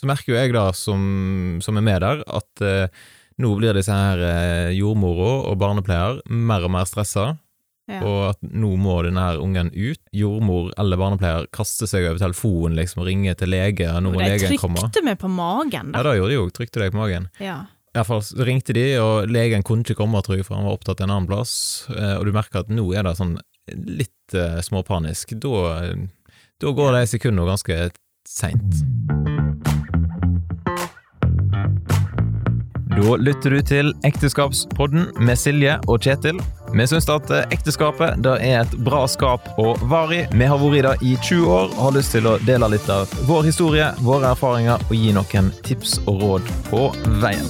så merker jo jeg da, som, som er med der, at eh, nå blir disse her eh, jordmora og barnepleier mer og mer stressa. Ja. Og at nå må denne her ungen ut. Jordmor eller barnepleier kaster seg over telefonen liksom, og ringer til lege. og Nå må de legen komme. trykte meg på magen, Ja, da. det gjorde de jo. Trykte deg på magen. Ja. I hvert fall så ringte de, og legen kunne ikke komme, tror jeg, for han var opptatt en annen plass. Eh, Og du merker at nå er det sånn litt eh, småpanisk. Da, da går de sekundene ganske seint. Da lytter du til Ekteskapspodden med Silje og Kjetil. Vi syns at ekteskapet det er et bra skap å vare i. Vi har vært i det i 20 år og har lyst til å dele litt av vår historie, våre erfaringer og gi noen tips og råd på veien.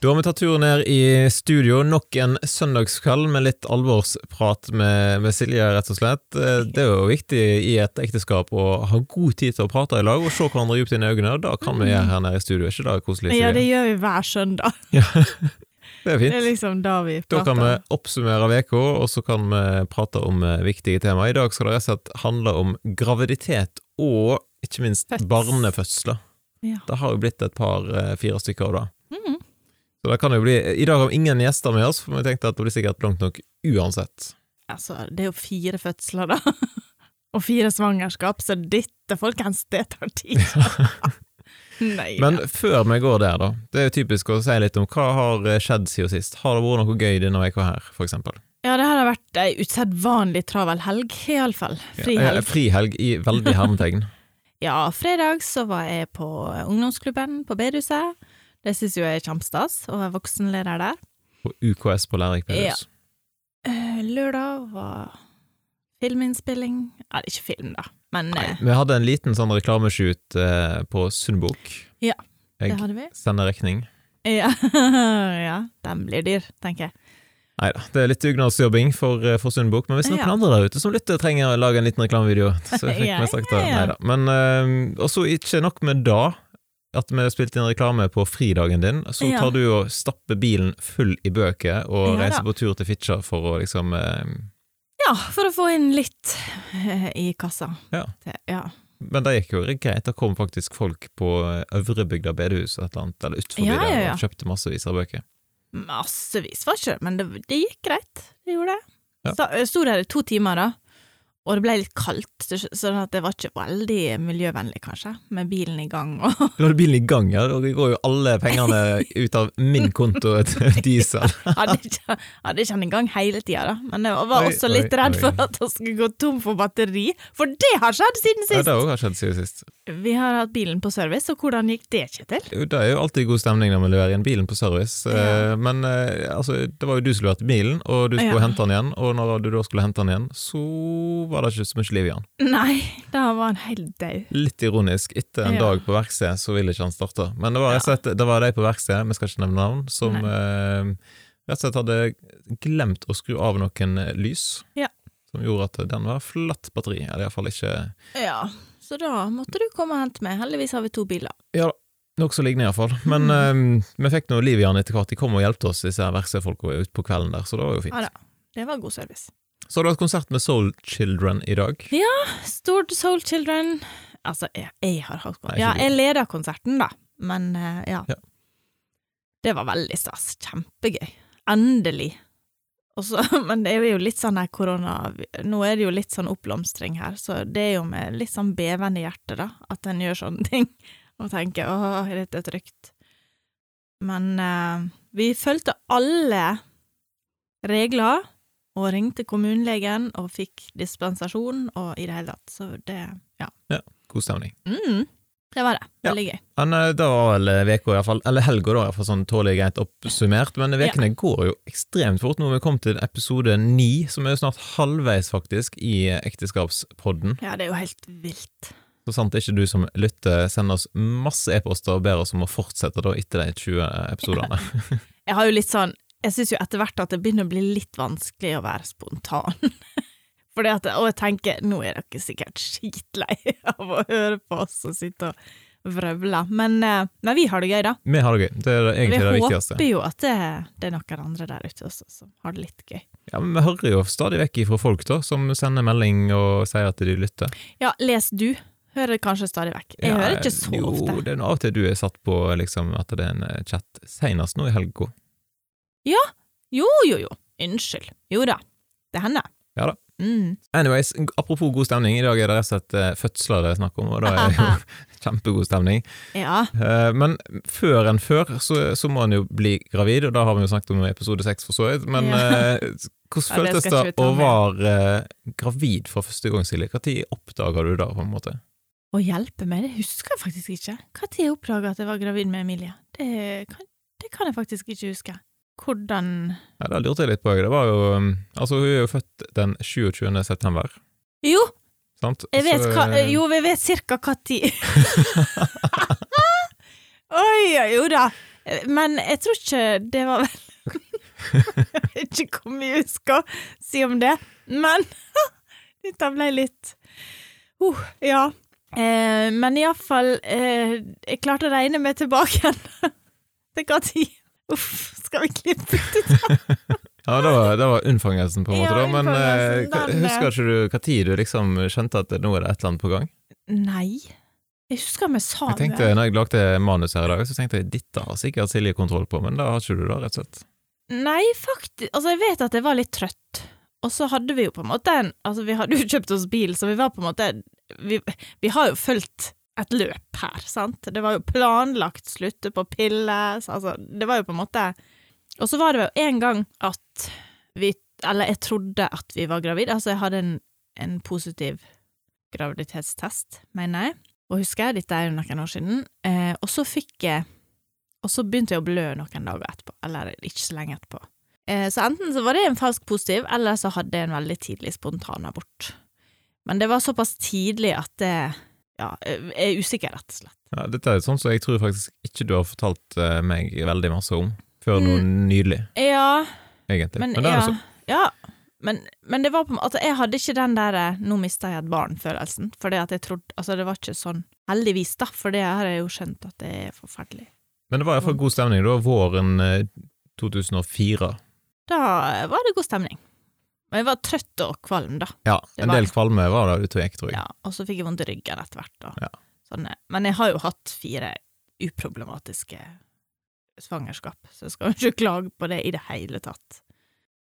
Da har vi tatt turen ned i studio. Nok en søndagskveld med litt alvorsprat med, med Silje, rett og slett. Eh, Det er jo viktig i et ekteskap å ha god tid til å prate i lag og se hverandre dypt inn i øynene. Det kan vi gjøre her nede i studio. Er ikke det koselig? ja, det gjør vi hver søndag. Ja, det er fint. Det er liksom da vi prater. Da kan vi oppsummere uka, og så kan vi prate om eh, viktige tema. I dag skal det rett og slett handle om graviditet og ikke minst Føds. barnefødsler. Ja. Det har jo blitt et par, eh, fire stykker av det. Så det kan jo bli I dag har vi ingen gjester med oss, for vi tenkte at det blir sikkert langt nok uansett. Altså, det er jo fire fødsler, da. Og fire svangerskap, så dette, folkens, det tar tid. Nei Men ja. før vi går der, da. Det er jo typisk å si litt om hva har eh, skjedd siden sist. Har det vært noe gøy denne uka her, for eksempel? Ja, det her har vært ei usedvanlig travel helg, iallfall. Ja, Frihelg. frihelg i veldig hermetegn. Ja, fredag så var jeg på ungdomsklubben på bedehuset. Det syns jo jeg er kjempestas å være voksenleder der. På UKS på Lærik Pedus. Ja. Lørdag var filminnspilling. Ja, det er ikke film, da, men Nei, eh, vi hadde en liten sånn reklameshoot eh, på Sundbok. Ja, det Jeg hadde vi. sender regning. Ja, ja, den blir dyr, tenker jeg. Nei da, det er litt dugnadsjobbing for, eh, for Sundbok, men hvis noen Ja. andre der ute som lytter trenger å lage en liten reklamevideo, så fikk vi sagt det. Nei da. Men eh, også ikke nok med da, at vi spilte inn reklame på fridagen din, så Ja. tar du og stapper bilen full i bøker og Ja reiser på tur til Fitjar for å liksom eh, Ja, for å få inn litt eh, i kassa. Ja. Det- ja. Men det gikk jo greit, da kom faktisk folk på eh, Øvrebygda bedehus et eller annet, eller utenfor Ja, ja, der, og kjøpte massevis av bøker. Massevis, var ikke det, men det, det gikk greit. Det gjorde det. Ja. Sto der i to timer, da, og det ble litt kaldt, så sånn at det var ikke veldig miljøvennlig, kanskje, med bilen i gang. Og, Du hadde bilen i gang, ja, og det går jo alle pengene ut av min konto til diesel. hadde ikke, hadde ikke den i gang hele tida, da, men jeg var også oi, litt redd oi. for at han skulle gå tom for batteri, for det har skjedd siden sist! Ja, det har skjedd siden sist. Vi har hatt bilen på service, og hvordan gikk det, Kjetil? Jo, Det er jo alltid god stemning når vi leverer inn bilen på service, Ja. eh, men eh, altså, det var jo du som leverte bilen, og du skulle Ja. hente den igjen, og når du da skulle hente den igjen, så var det ikke så mye liv i han. Nei, da var han helt død. Litt ironisk, etter en Ja. dag på verksted så ville ikke han starte. Men det var ja. sett, det var de på verkstedet, vi skal ikke nevne navn, som eh, rett og slett hadde glemt å skru av noen eh, lys. Ja. Som gjorde at den var flatt batteri, eller iallfall ikke Ja, så da måtte du komme og hente meg. Heldigvis har vi to biler. Ja da, nokså lignende iallfall. Men Mm. eh, vi fikk nå liv i han etter hvert. De kom og hjalp oss, disse verkstedfolka ute på kvelden der, så det var jo fint. Ja da, det var god service. Så har du hatt konsert med Soul Children i dag. Ja, Stort Soul Children Altså, jeg, jeg har hatt konsert. Ja, jeg leda konserten, da, men eh, ja. Ja. Det var veldig stas. Kjempegøy. Endelig. Også, men det er jo litt sånn her korona Nå er det jo litt sånn oppblomstring her, så det er jo med litt sånn bevende hjerte, da, at en gjør sånne ting. Og tenker 'åh, er dette trygt'? Men uh, vi fulgte alle regler, og ringte kommunelegen og fikk dispensasjon, og i det hele tatt, så det Ja. God stemning. Mm, det var det. Ja. Veldig gøy. Men eh, da var vel eh, veka i hvert fall, eller helga da, i hvert fall sånn tålelig greit oppsummert. Men vekene går jo ekstremt fort. Nå har vi kommet til episode ni, som er jo snart halvveis faktisk i eh, Ekteskapspodden. Ja, det er jo helt vilt. Så sant ikke du som lytter sender oss masse e-poster og ber oss om å fortsette da etter de 20 episodene. Jeg har jo litt sånn Jeg syns jo etter hvert at det begynner å bli litt vanskelig å være spontan. Fordi at, og jeg tenker, nå er dere sikkert skitlei av å høre på oss og sitte og vrøvle. Men, eh, men vi har det gøy, da. Vi har det gøy. Det er egentlig det vi håper jo at det, det er noen andre der ute også som har det litt gøy. Ja, men Vi hører jo stadig vekk ifra folk da, som sender melding og sier at de lytter. Ja, les du. Hører kanskje stadig vekk. Jeg Ja, hører ikke så jo, ofte. det er noe av og til du er satt på liksom, at det er en chat, senest nå i helga. Jo, jo, jo. Unnskyld. Jo da. Det hender. Ja da. Mm. Anyways, apropos god stemning, i dag er det rett og slett eh, fødsler det er snakk om, og da er det jo kjempegod stemning. Ja. Eh, Men før enn før så, så må en jo bli gravid, og da har vi jo snakket om episode seks for så vidt. Men Ja. eh, hvordan Ja, føltes det å være gravid for første gang, Silje? Når oppdaga du det, på en måte? Å hjelpe meg, det husker jeg faktisk ikke. Når jeg oppdaga at jeg var gravid med Emilie? Det kan, det kan jeg faktisk ikke huske. Hvordan Ja, Det lurte jeg litt på. jeg. Det var jo, um, altså Hun er jo født den 27. september, Jo, sant? jeg vet Så, hva eh, Jo, vi vet cirka hva tid Oi, jo da. Men jeg tror ikke det var vel Jeg vet ikke hvor mye jeg skal si om det, men dette ble litt uh, Ja. Eh, men iallfall eh, Jeg klarte å regne meg tilbake igjen. Til hva tid? Uff, skal vi klippe ut det? Ja, det var, det var unnfangelsen, på en måte. Ja, da, Men eh, husker ikke du tid du liksom skjønte at nå er det et eller annet på gang? Nei. Jeg husker vi sa Jeg tenkte, når jeg lagde manus her i dag, så tenkte jeg dette har sikkert Silje kontroll på, men det har ikke du da, rett og slett. Nei, faktisk Altså, jeg vet at jeg var litt trøtt. Og så hadde vi jo på en måte en Altså, vi hadde jo kjøpt oss bil, så vi var på en måte Vi, vi har jo fulgt et løp her, sant? Det var jo planlagt slutte på piller, altså Det var jo på en måte Og så var det jo en gang at vi Eller jeg trodde at vi var gravide. Altså, jeg hadde en, en positiv graviditetstest, mener jeg. Og husker jeg, dette er jo noen år siden. Eh, og så fikk jeg Og så begynte jeg å blø noen dager etterpå. Eller ikke så lenge etterpå. Eh, så enten så var det en falsk positiv, eller så hadde jeg en veldig tidlig spontanabort. Men det var såpass tidlig at det Ja, jeg er usikker, rett og slett. Ja, dette er sånn som jeg tror faktisk ikke du har fortalt eh, meg veldig masse om, før nå nylig, Ja, egentlig. men, Men det er ja, jo så. ja. Men, men det var på altså, Jeg hadde ikke den der eh, 'nå mista jeg et barn'-følelsen. For jeg trodde Altså, det var ikke sånn Heldigvis, da, for det har jeg jo skjønt at det er forferdelig. Men det var iallfall god stemning da, våren eh, 2004. Da var det god stemning. Men jeg var trøtt og kvalm, da. Ja, en del kvalme var det og gikk, tror jeg. Ja, og så fikk jeg vondt i ryggen etter hvert. Da. Ja. Sånn, eh, men jeg har jo hatt fire uproblematiske svangerskap, så jeg skal jo ikke klage på det i det hele tatt.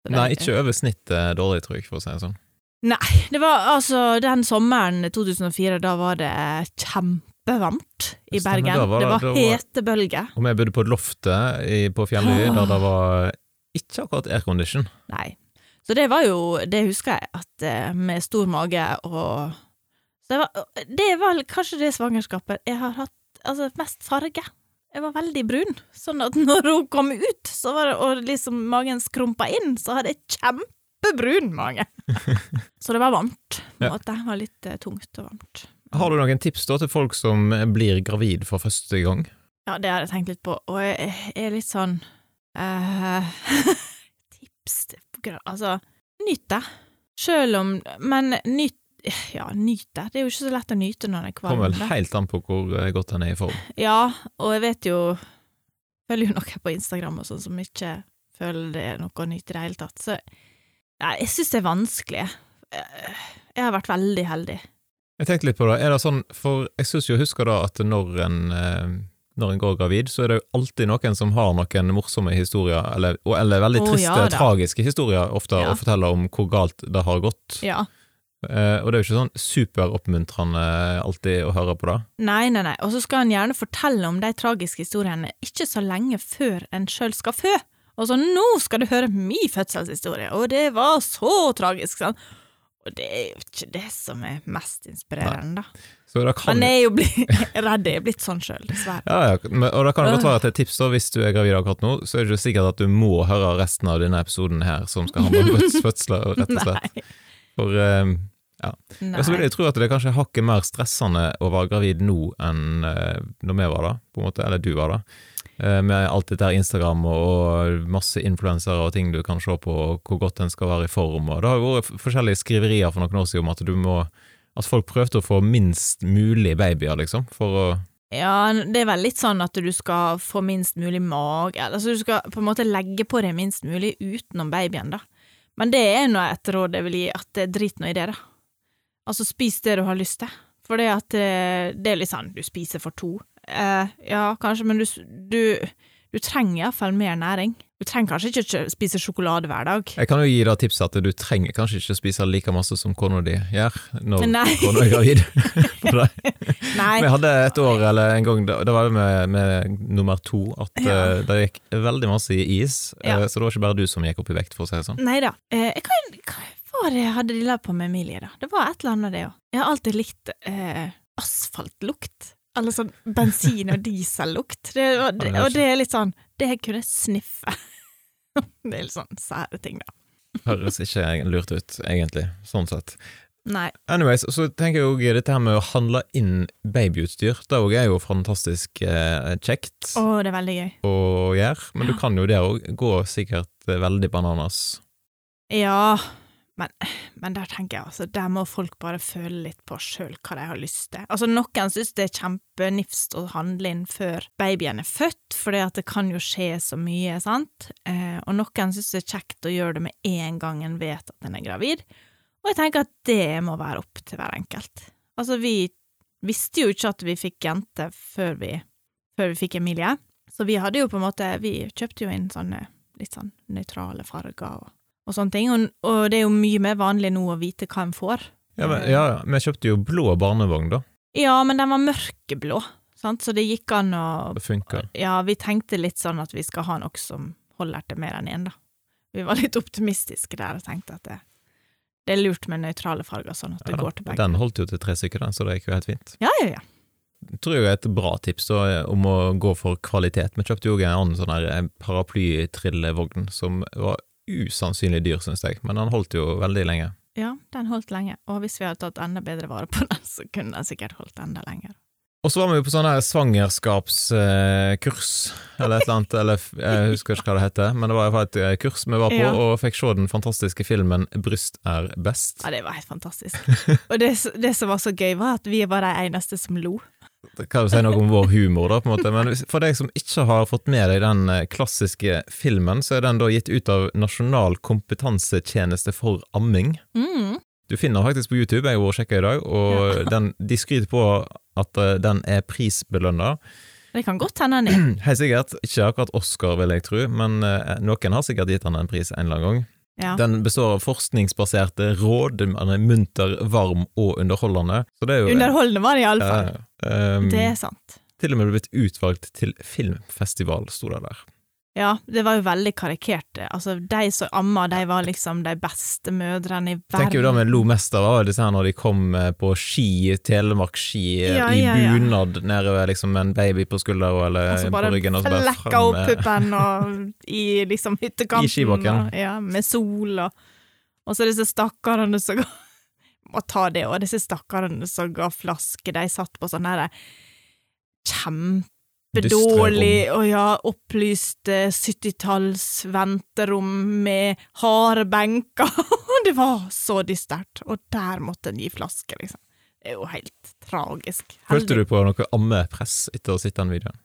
Det- Nei, ikke over snittet dårlig, tror jeg, for å si det sånn. Nei, det var altså den sommeren 2004, da var det kjempevarmt i Stemmer, Bergen. var det var hete var- hetebølge. Og vi bodde på loftet i, på Fjelløy, Da der det var ikke akkurat aircondition. Nei. Så det var jo Det husker jeg, at eh, med stor mage og Så det var, det var kanskje det svangerskapet jeg har hatt altså mest farge. Jeg var veldig brun, sånn at når hun kom ut, så var det, og liksom magen skrumpa inn, så hadde jeg kjempebrun mage. så det var varmt, på en måte. Det var litt eh, tungt og varmt. Har du noen tips da til folk som blir gravid for første gang? Ja, det har jeg tenkt litt på, og jeg er litt sånn uh, Tips til Altså, nyt det. Sjøl om Men nyt Ja, nyt det. Det er jo ikke så lett å nyte når en er kvalm. Kommer vel helt an på hvor eh, godt en er i form. Ja, og jeg vet jo Følger jo noen på Instagram og sånn som ikke føler det er noe å nyte i det hele tatt. Så nei, jeg syns det er vanskelig. Jeg har vært veldig heldig. Jeg tenkte litt på det. Er det sånn, for jeg syns jo jeg husker da at når en, eh, når en går gravid, så er det jo alltid noen som har noen morsomme historier, eller, eller veldig triste, triste, ja tragiske historier ofte, Ja. å fortelle om hvor galt det har gått. Ja. Uh, og det er jo ikke sånn superoppmuntrende alltid å høre på det. Nei, nei, nei. Og så skal en gjerne fortelle om de tragiske historiene ikke så lenge før en sjøl skal fø. Og så nå skal du høre min fødselshistorie, og det var så tragisk, sant. Og det er jo ikke det som er mest inspirerende, da. Jeg er jo blitt redd, jeg er blitt sånn sjøl, dessverre. Ja, ja, og da kan godt være at et tips da, hvis du er gravid akkurat nå, så er det ikke sikkert at du må høre resten av denne episoden her, som skal handle om føds- fødsler, rett og slett. For eh, nei. ja, så vil jeg tro at det er kanskje hakket mer stressende å være gravid nå enn eh, når vi var da, på en måte, eller du var da. Eh, med alt dette her Instagram og masse influensere og ting du kan se på, og hvor godt en skal være i form. Og det har jo vært forskjellige skriverier for noen år siden om at må at folk prøvde å få minst mulig babyer, liksom, for å Ja, det er vel litt sånn at du skal få minst mulig mage, altså du skal på en måte legge på deg minst mulig utenom babyen, da. Men det er nå et råd jeg vil gi, at det drit nå i det, da. Altså, spis det du har lyst til. For det at det, det er litt sånn, du spiser for to. Eh, ja, kanskje, men du, du, du trenger iallfall mer næring. Du trenger kanskje ikke å spise sjokolade hver dag. Jeg kan jo gi deg tipset at du trenger kanskje ikke å spise like masse som kona di gjør når kona er gravid. Vi hadde et år eller en gang, da var det med, med nummer to, at Ja. eh, det gikk veldig masse i is. Ja. eh, Så det var ikke bare du som gikk opp i vekt, for å si det sånn. Nei da. Eh, hva, hva var det jeg hadde dilla på med Emilie, da? Det var et eller annet, det òg. Jeg har alltid likt asfaltlukt. Eller sånn bensin- og diesellukt. Det, og, det, og det er litt sånn Det jeg kunne sniffe. det er litt sånn sære ting, da. Høres ikke lurt ut, egentlig, sånn sett. Nei. Anyways, så tenker jeg òg dette her med å handle inn babyutstyr, det òg er jo fantastisk eh, kjekt Å, det er veldig gøy. å gjøre, men du kan jo der òg gå sikkert eh, veldig bananas. Ja, men, men der tenker jeg altså, der må folk bare føle litt på sjøl hva de har lyst til. Altså, noen synes det er kjempenifst å handle inn før babyen er født, for det kan jo skje så mye, sant, eh, og noen synes det er kjekt å gjøre det med en gang en vet at en er gravid, og jeg tenker at det må være opp til hver enkelt. Altså, vi visste jo ikke at vi fikk jente før vi, før vi fikk Emilie, så vi hadde jo på en måte, vi kjøpte jo inn sånne litt sånn nøytrale farger og og sånne ting, og, og det er jo mye mer vanlig nå å vite hva en får. Ja, men, ja, ja, vi kjøpte jo blå barnevogn, da. Ja, men den var mørkeblå, sant, så det gikk an å Det funka. Ja, vi tenkte litt sånn at vi skal ha noe som holder til mer enn én, da. Vi var litt optimistiske der og tenkte at det, det er lurt med nøytrale farger, sånn at det Ja, da. går til begge. Den holdt jo til tre stykker, den, så det gikk jo helt fint. Ja, ja, ja. Jeg tror jeg er et bra tips da, om å gå for kvalitet. Vi kjøpte jo en annen sånn eh, paraplytrillevogn som var usannsynlig dyr, syns jeg, men den holdt jo veldig lenge. Ja, den holdt lenge, og hvis vi hadde tatt enda bedre vare på den, så kunne den sikkert holdt enda lenger. Og så var vi på sånn svangerskapskurs, eller et eller annet, eller jeg husker ikke hva det heter, men det var et eh, kurs vi var på, Ja. og fikk se den fantastiske filmen Bryst er best. Ja, det var helt fantastisk. Og det, det som var så gøy, var at vi var de eneste som lo. Kan jo si noe om vår humor, da, på en måte, men for deg som ikke har fått med deg den eh, klassiske filmen, så er den da gitt ut av Nasjonal kompetansetjeneste for amming. Mm. Du finner den faktisk på YouTube, jeg har sjekka i dag, og den, de skryter på at eh, den er prisbelønna. Det kan godt hende den er. Helt sikkert, ikke akkurat Oscar, vil jeg tro, men eh, noen har sikkert gitt den en pris en eller annen gang. Ja. Den består av forskningsbaserte råd, den er munter, varm og underholdende. Så det er jo Underholdende var det iallfall. Ja, um, Det er sant. Til og med blitt utvalgt til filmfestival, sto det der. Ja, det var jo veldig karikert. Altså, de som amma, de var liksom de beste mødrene i verden. Tenker jo da vi lo mest av var disse her når de kom eh, på ski, Telemark-ski, eh, Ja, i ja, ja. bunad nedover liksom en baby på skuldra eller på ryggen, og så bare flekka opp puppen og i liksom hyttekanten. I skibakken. Og, ja, med sol og Og så disse stakkarene som ga Må ta det og disse stakkarene som ga flaske, de satt på sånn herre kjempedårlig og ja, opplyste eh, 70-talls venterom med harde benker. det var så dystert, og der måtte en gi flaske, liksom. Det er jo helt tragisk. Følte du på noe ammepress etter å ha sett den videoen?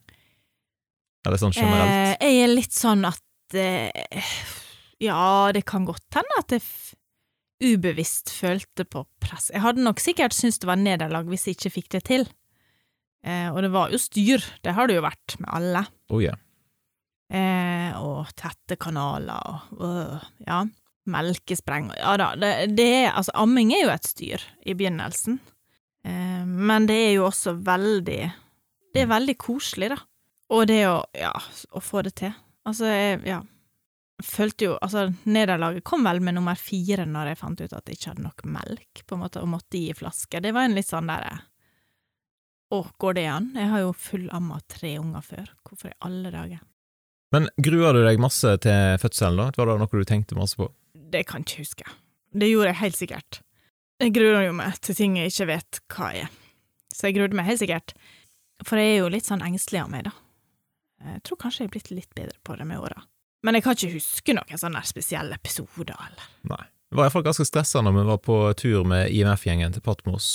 Eller sånn generelt? Eh, jeg er litt sånn at eh, Ja, det kan godt hende at jeg ubevisst følte på press. Jeg hadde nok sikkert syntes det var nederlag hvis jeg ikke fikk det til. Eh, og det var jo styr, det har det jo vært med alle. Oh, yeah. Eh, og tette kanaler og øh, ja, melkespreng Ja da, det, det er Altså, amming er jo et styr i begynnelsen, eh, men det er jo også veldig Det er veldig koselig, da. Og det å Ja, å få det til. Altså, jeg, ja Følte jo Altså, nederlaget kom vel med nummer fire når jeg fant ut at jeg ikke hadde nok melk, på en måte, og måtte gi flaske. Det var en litt sånn derre Å, går det an? Jeg har jo fullamma tre unger før. Hvorfor i alle dager? Men gruer du deg masse til fødselen, da? Var det noe du tenkte masse på? Det kan jeg ikke huske. Det gjorde jeg helt sikkert. Jeg gruer jo meg til ting jeg ikke vet hva er. Så jeg grudde meg helt sikkert. For jeg er jo litt sånn engstelig av meg, da. Jeg tror kanskje jeg er blitt litt bedre på det med åra. Men jeg kan ikke huske noen sånne spesielle episoder, eller Nei. Det var iallfall ganske stressa når vi var på tur med IMF-gjengen til Patmos.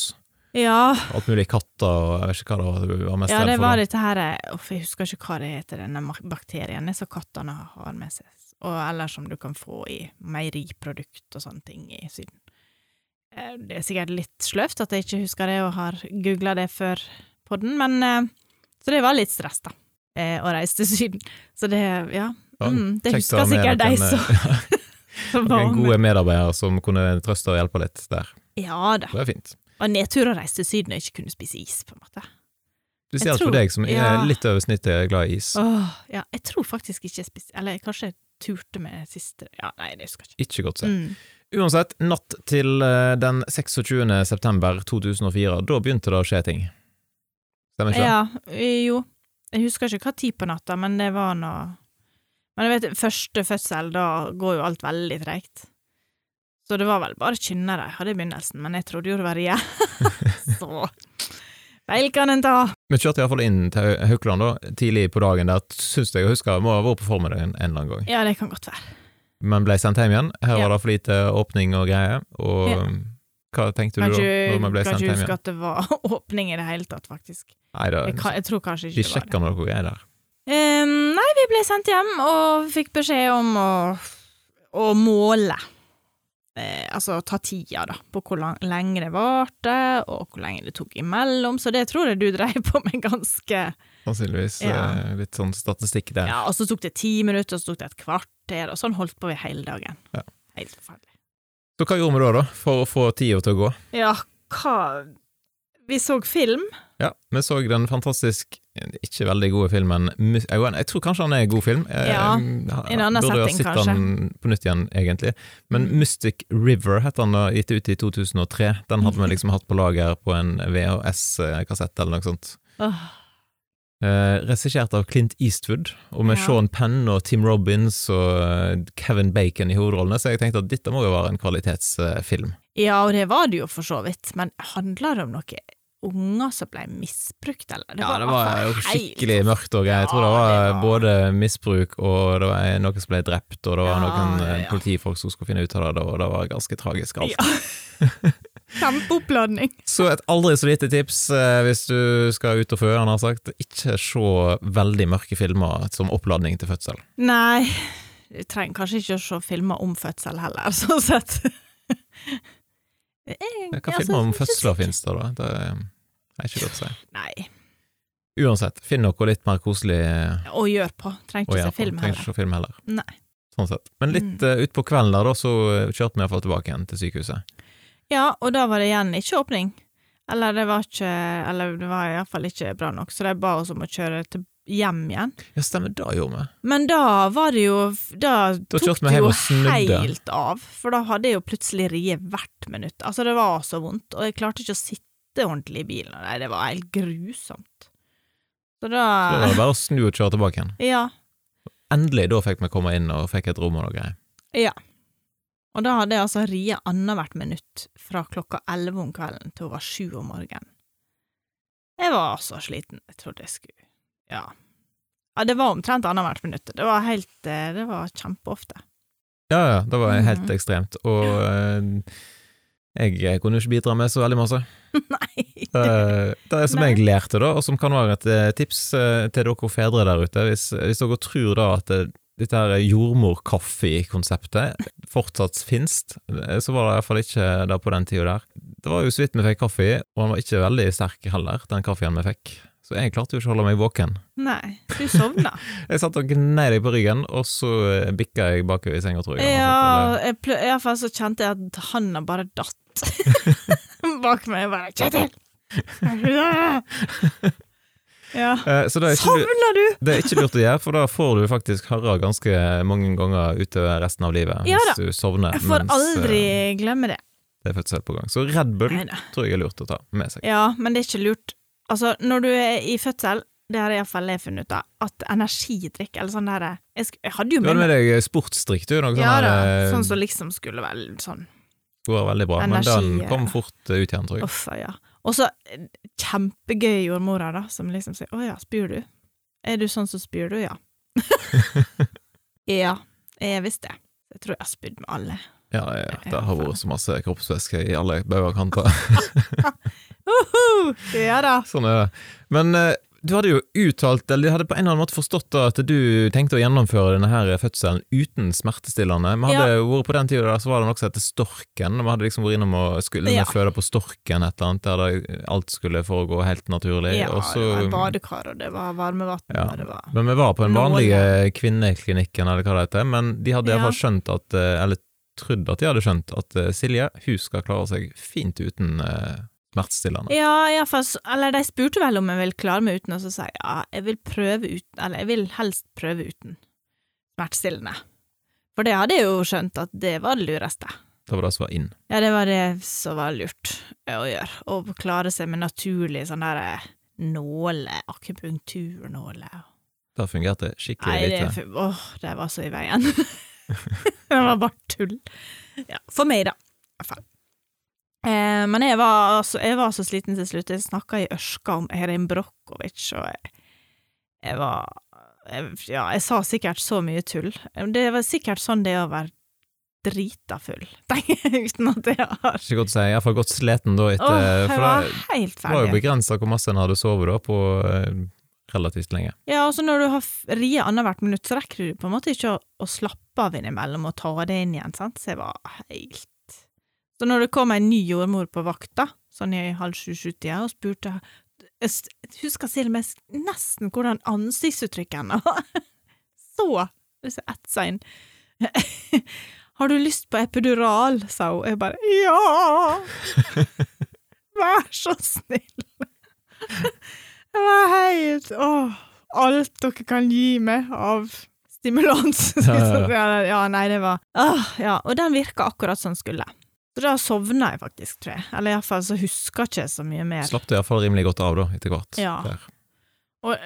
Ja, alt mulig katter og jeg vet ikke hva det var mest ja det var dette her Uff, jeg husker ikke hva det heter, denne bakterien som kattene har med seg. Og eller som du kan få i meieriprodukt og sånne ting i Syden. Eh, Det er sikkert litt sløvt at jeg ikke husker det og har googla det før podden, men eh, Så det var litt stress, da, eh, å reise til Syden. Så det, ja. Mm, det husker sikkert deg noen, som, som var Noen gode medarbeidere som kunne trøste og hjelpe litt der. Ja da. Det var fint. Og nedtur å reise til Syden og ikke kunne spise is, på en måte. Spesielt tror- for deg som er ja. litt over snittet glad i is. Åh, ja, jeg tror faktisk ikke jeg spiste Eller kanskje jeg turte med siste Ja, nei, det husker jeg ikke. Ikke godt se. Mm. Uansett, natt til eh, den 26. september 2004, da begynte det å skje ting. Stemmer ikke det? Ja, jo. Jeg husker ikke hva tid på natta, men det var noe Men jeg vet, første fødsel, da går jo alt veldig tregt. Så det var vel bare kynnere jeg hadde i begynnelsen, men jeg trodde jo det var rie. Så feil kan en ta. Vi kjørte iallfall inn til Hau- Haukeland da, tidlig på dagen. Der syns jeg å huske må ha vært på formiddagen en eller annen gang. Ja, det kan godt være. Men ble sendt hjem igjen. Her Ja. var det for lite åpning og greier. Og Ja. hva tenkte Kan du da, når man ble kan sendt ikke hjem huske at det var åpning i det hele tatt, faktisk. Nei, da, Jeg, kan, jeg tror kanskje de det var det. sjekka noe greier der. Ehm, nei, vi ble sendt hjem og fikk beskjed om å, å måle. Eh, altså ta tida, da, på hvor lang, lenge det varte, og hvor lenge det tok imellom. Så det tror jeg du dreiv på med ganske Sannsynligvis Ja. eh, litt sånn statistikk der. Ja, og så tok det ti minutter, og så tok det et kvarter, og sånn holdt på vi hele dagen. Ja. Helt forferdelig. Så hva gjorde vi da, da, for å få tida til å gå? Ja, hva Vi så film. Ja, vi så den fantastisk ikke veldig gode filmen Jeg tror kanskje han er en god film. Ja, i en annen burde ha burde sett kanskje. den på nytt igjen, egentlig. Men Mm. Mystic River het han da, gitt ut i 2003. Den hadde vi liksom hatt på lager på en VHS-kassett eller noe sånt. Oh. Eh, Regissert av Clint Eastwood, og med Ja. Sean Penn og Tim Robbins og eh, Kevin Bacon i hovedrollene, så jeg tenkte at dette må jo være en kvalitetsfilm. Ja, og det var det jo for så vidt, men handler det om noen unger som ble misbrukt, eller? ja, det var jo skikkelig mørkt greier. Jeg tror det var, det var- både misbruk, og det var noen som ble drept, og det var Ja, noen eh, politifolk som skulle finne ut av det, og det var ganske tragisk alt. Ja. Kjempeoppladning. Så et aldri så lite tips eh, hvis du skal ut og føde, han har sagt. Ikke se veldig mørke filmer som oppladning til fødsel. Nei, du trenger kanskje ikke å se filmer om fødsel heller, sånn sett. Jeg- Hva altså, filmer om fødsler finnes det, da? Det er ikke godt å si. Nei, Uansett, finn noe litt mer koselig eh, å gjøre på. Trenger å ikke gjøre se film Trenger ikke heller. se film heller. Nei. Sånn sett. Men litt Mm. uh, utpå kvelden der, da, så eh, kjørte vi iallfall tilbake igjen til sykehuset. Ja, og da var det igjen ikke åpning. Eller det var ikke Eller det var iallfall ikke bra nok, så de ba oss om å kjøre til hjem igjen. Ja, stemmer, det gjorde vi. Men da var det jo Da, Da tok det jo helt av, for da hadde jeg jo plutselig riet hvert minutt. Altså, det var så vondt, og jeg klarte ikke å sitte ordentlig i bilen. Nei, det var helt grusomt. Så Så da var bare å snu og kjøre tilbake igjen. Ja. Endelig, da fikk vi komme inn og fikk et rom og noe greier. Ja. Og da hadde jeg altså riet annethvert minutt fra klokka elleve om kvelden til over sju om morgenen. Jeg var så sliten. Jeg trodde jeg skulle Ja. Ja, det var omtrent annethvert minutt. Det var helt eh, Det var kjempeofte. Ja, ja, det var helt mm. ekstremt. Og eh, jeg kunne jo ikke bidra med så veldig masse. Nei. Det, det er som Nei. jeg lærte, da, og som kan være et eh, tips til dere fedre der ute. Hvis, hvis dere tror da at det, dette her jordmor-kaffe-konseptet fortsatt finnes, eh, så var det iallfall ikke det på den tida der. Det var jo så vidt vi fikk kaffe og den var ikke veldig sterk heller, den kaffen vi fikk. Så jeg klarte jo ikke å holde meg våken. Nei, du sovna. Jeg satt og gnei deg på ryggen, og så bikka jeg bakover i senga, tror jeg. ja, iallfall i hvert fall så kjente jeg at handa bare datt bak meg. Jeg bare 'Kjetil!' ja. Eh, er, lurt- du?! det er ikke lurt å gjøre, for da får du faktisk høre ganske mange ganger utover resten av livet Ja da. hvis du sovner Jeg får mens eh, aldri glemme det. det er fødsel på gang. Så Red Bull Neida. tror jeg er lurt å ta med seg. Ja, men det er ikke lurt. Altså, når du er i fødsel, det har iallfall jeg funnet ut av, at energidrikk eller sånn derre jeg, jeg hadde jo med med deg sportsdrikk, du. Noe Ja sånn da, eh, sånn som liksom skulle vel sånn går veldig bra, men den kom fort ut igjen, tror jeg. Uff, ja. Og så eh, kjempegøy jordmora, da, som liksom sier 'Å ja, spyr du?' Er du sånn som spyr du? Ja. ja, jeg visste det. Jeg tror jeg har spydd med alle. Ja, ja, det har vært så masse kroppsvæske i alle bauger kanter. Uhu! Ja da. Sånn er det. Men eh, du hadde jo uttalt, eller du hadde på en eller annen måte forstått at du tenkte å gjennomføre denne her fødselen uten smertestillende. Vi hadde ja. vært på den tida så var det noe som heter Storken. Vi hadde liksom vært innom og skulle Ja. føde på Storken et eller annet, der alt skulle foregå helt naturlig. Ja, Også, det var badekar, og det var varmevann, Ja. og det var men vi var på den vanlige vanlige kvinneklinikken, eller hva det heter, men de hadde Ja. iallfall skjønt at, eh, eller trodd at de hadde skjønt, at eh, Silje, hun skal klare seg fint uten eh, smertestillende. Ja, iallfall Eller de spurte vel om jeg ville klare meg uten, og så sa jeg ja, jeg vil prøve uten Eller jeg vil helst prøve uten smertestillende. For det hadde jeg jo skjønt at det var det lureste. Det var det som var inn. Ja, det var det som var lurt å gjøre. Å klare seg med naturlig sånn der nåle, akupunkturnåle. Det fungerte skikkelig Nei, det, lite. åh, det var så i veien. det var bare tull. Ja, for meg, da. I hvert fall. Eh, men jeg var, altså, jeg var så sliten til slutt. Jeg snakka i ørska om Erin Brockovich, og jeg, jeg var jeg, Ja, jeg sa sikkert så mye tull. Det var sikkert sånn det å være drita full, uten at jeg har Ikke godt å si, iallfall godt sliten da etter Åh, jeg For var det helt var jo begrensa hvor masse en hadde sovet da, på eh, relativt lenge. Ja, altså når du har riet annethvert minutt, så rekker du på en måte ikke å, å slappe av innimellom og ta det inn igjen, sant, så jeg var helt Så når det kom en ny jordmor på vakta, sånn i halv sju-sju-tida, og spurte Jeg husker til og med nesten hvordan ansiktsuttrykket hennes var. Så så etsa inn. Har du lyst på epidural? sa hun. Jeg bare ja! Vær så snill. Det var helt Åh, alt dere kan gi meg av stimulans. Ja, ja, ja, ja, nei, det var Åh, Ja, og den virka akkurat som den skulle. Så da sovna jeg faktisk, tror jeg. Eller iallfall så huska jeg ikke så mye mer. Slapp det iallfall rimelig godt av da, etter hvert. Ja. Og,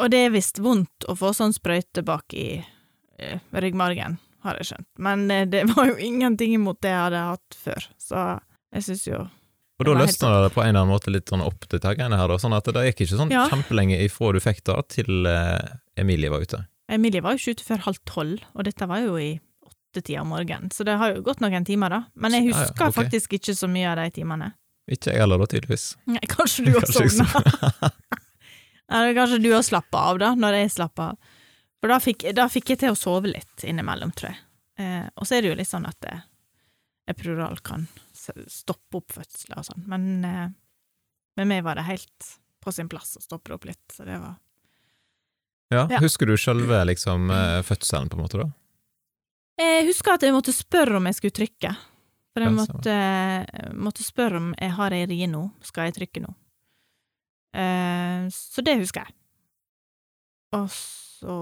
og det er visst vondt å få sånn sprøyte bak i eh, ryggmargen, har jeg skjønt. Men eh, det var jo ingenting imot det jeg hadde hatt før, så jeg syns jo Og da løsna det på en eller annen måte litt sånn opp til taggene her, da, sånn at det gikk ikke sånn Ja. kjempelenge ifra du fikk det, til eh, Emilie var ute. Emilie var jo ikke ute før halv tolv, og dette var jo i åttetida om morgenen, så det har jo gått noen timer, da. Men jeg Ja, ja, husker faktisk ikke så mye av de timene. Ikke jeg heller, da, tydeligvis. Nei, kanskje du har sovna? Eller kanskje du har slappa av, da, når jeg slappa av. For da fikk, da fikk jeg til å sove litt innimellom, tror jeg. Eh, og så er det jo litt sånn at eh, epidural kan stoppe opp fødsler og sånn, men eh, med meg var det helt på sin plass å stoppe opp litt, så det var Ja, Ja. Husker du selve liksom, eh, fødselen, på en måte, da? Jeg husker at jeg måtte spørre om jeg skulle trykke. For jeg måtte, måtte spørre om jeg har ei rie nå, skal jeg trykke nå? Eh, så det husker jeg. Og så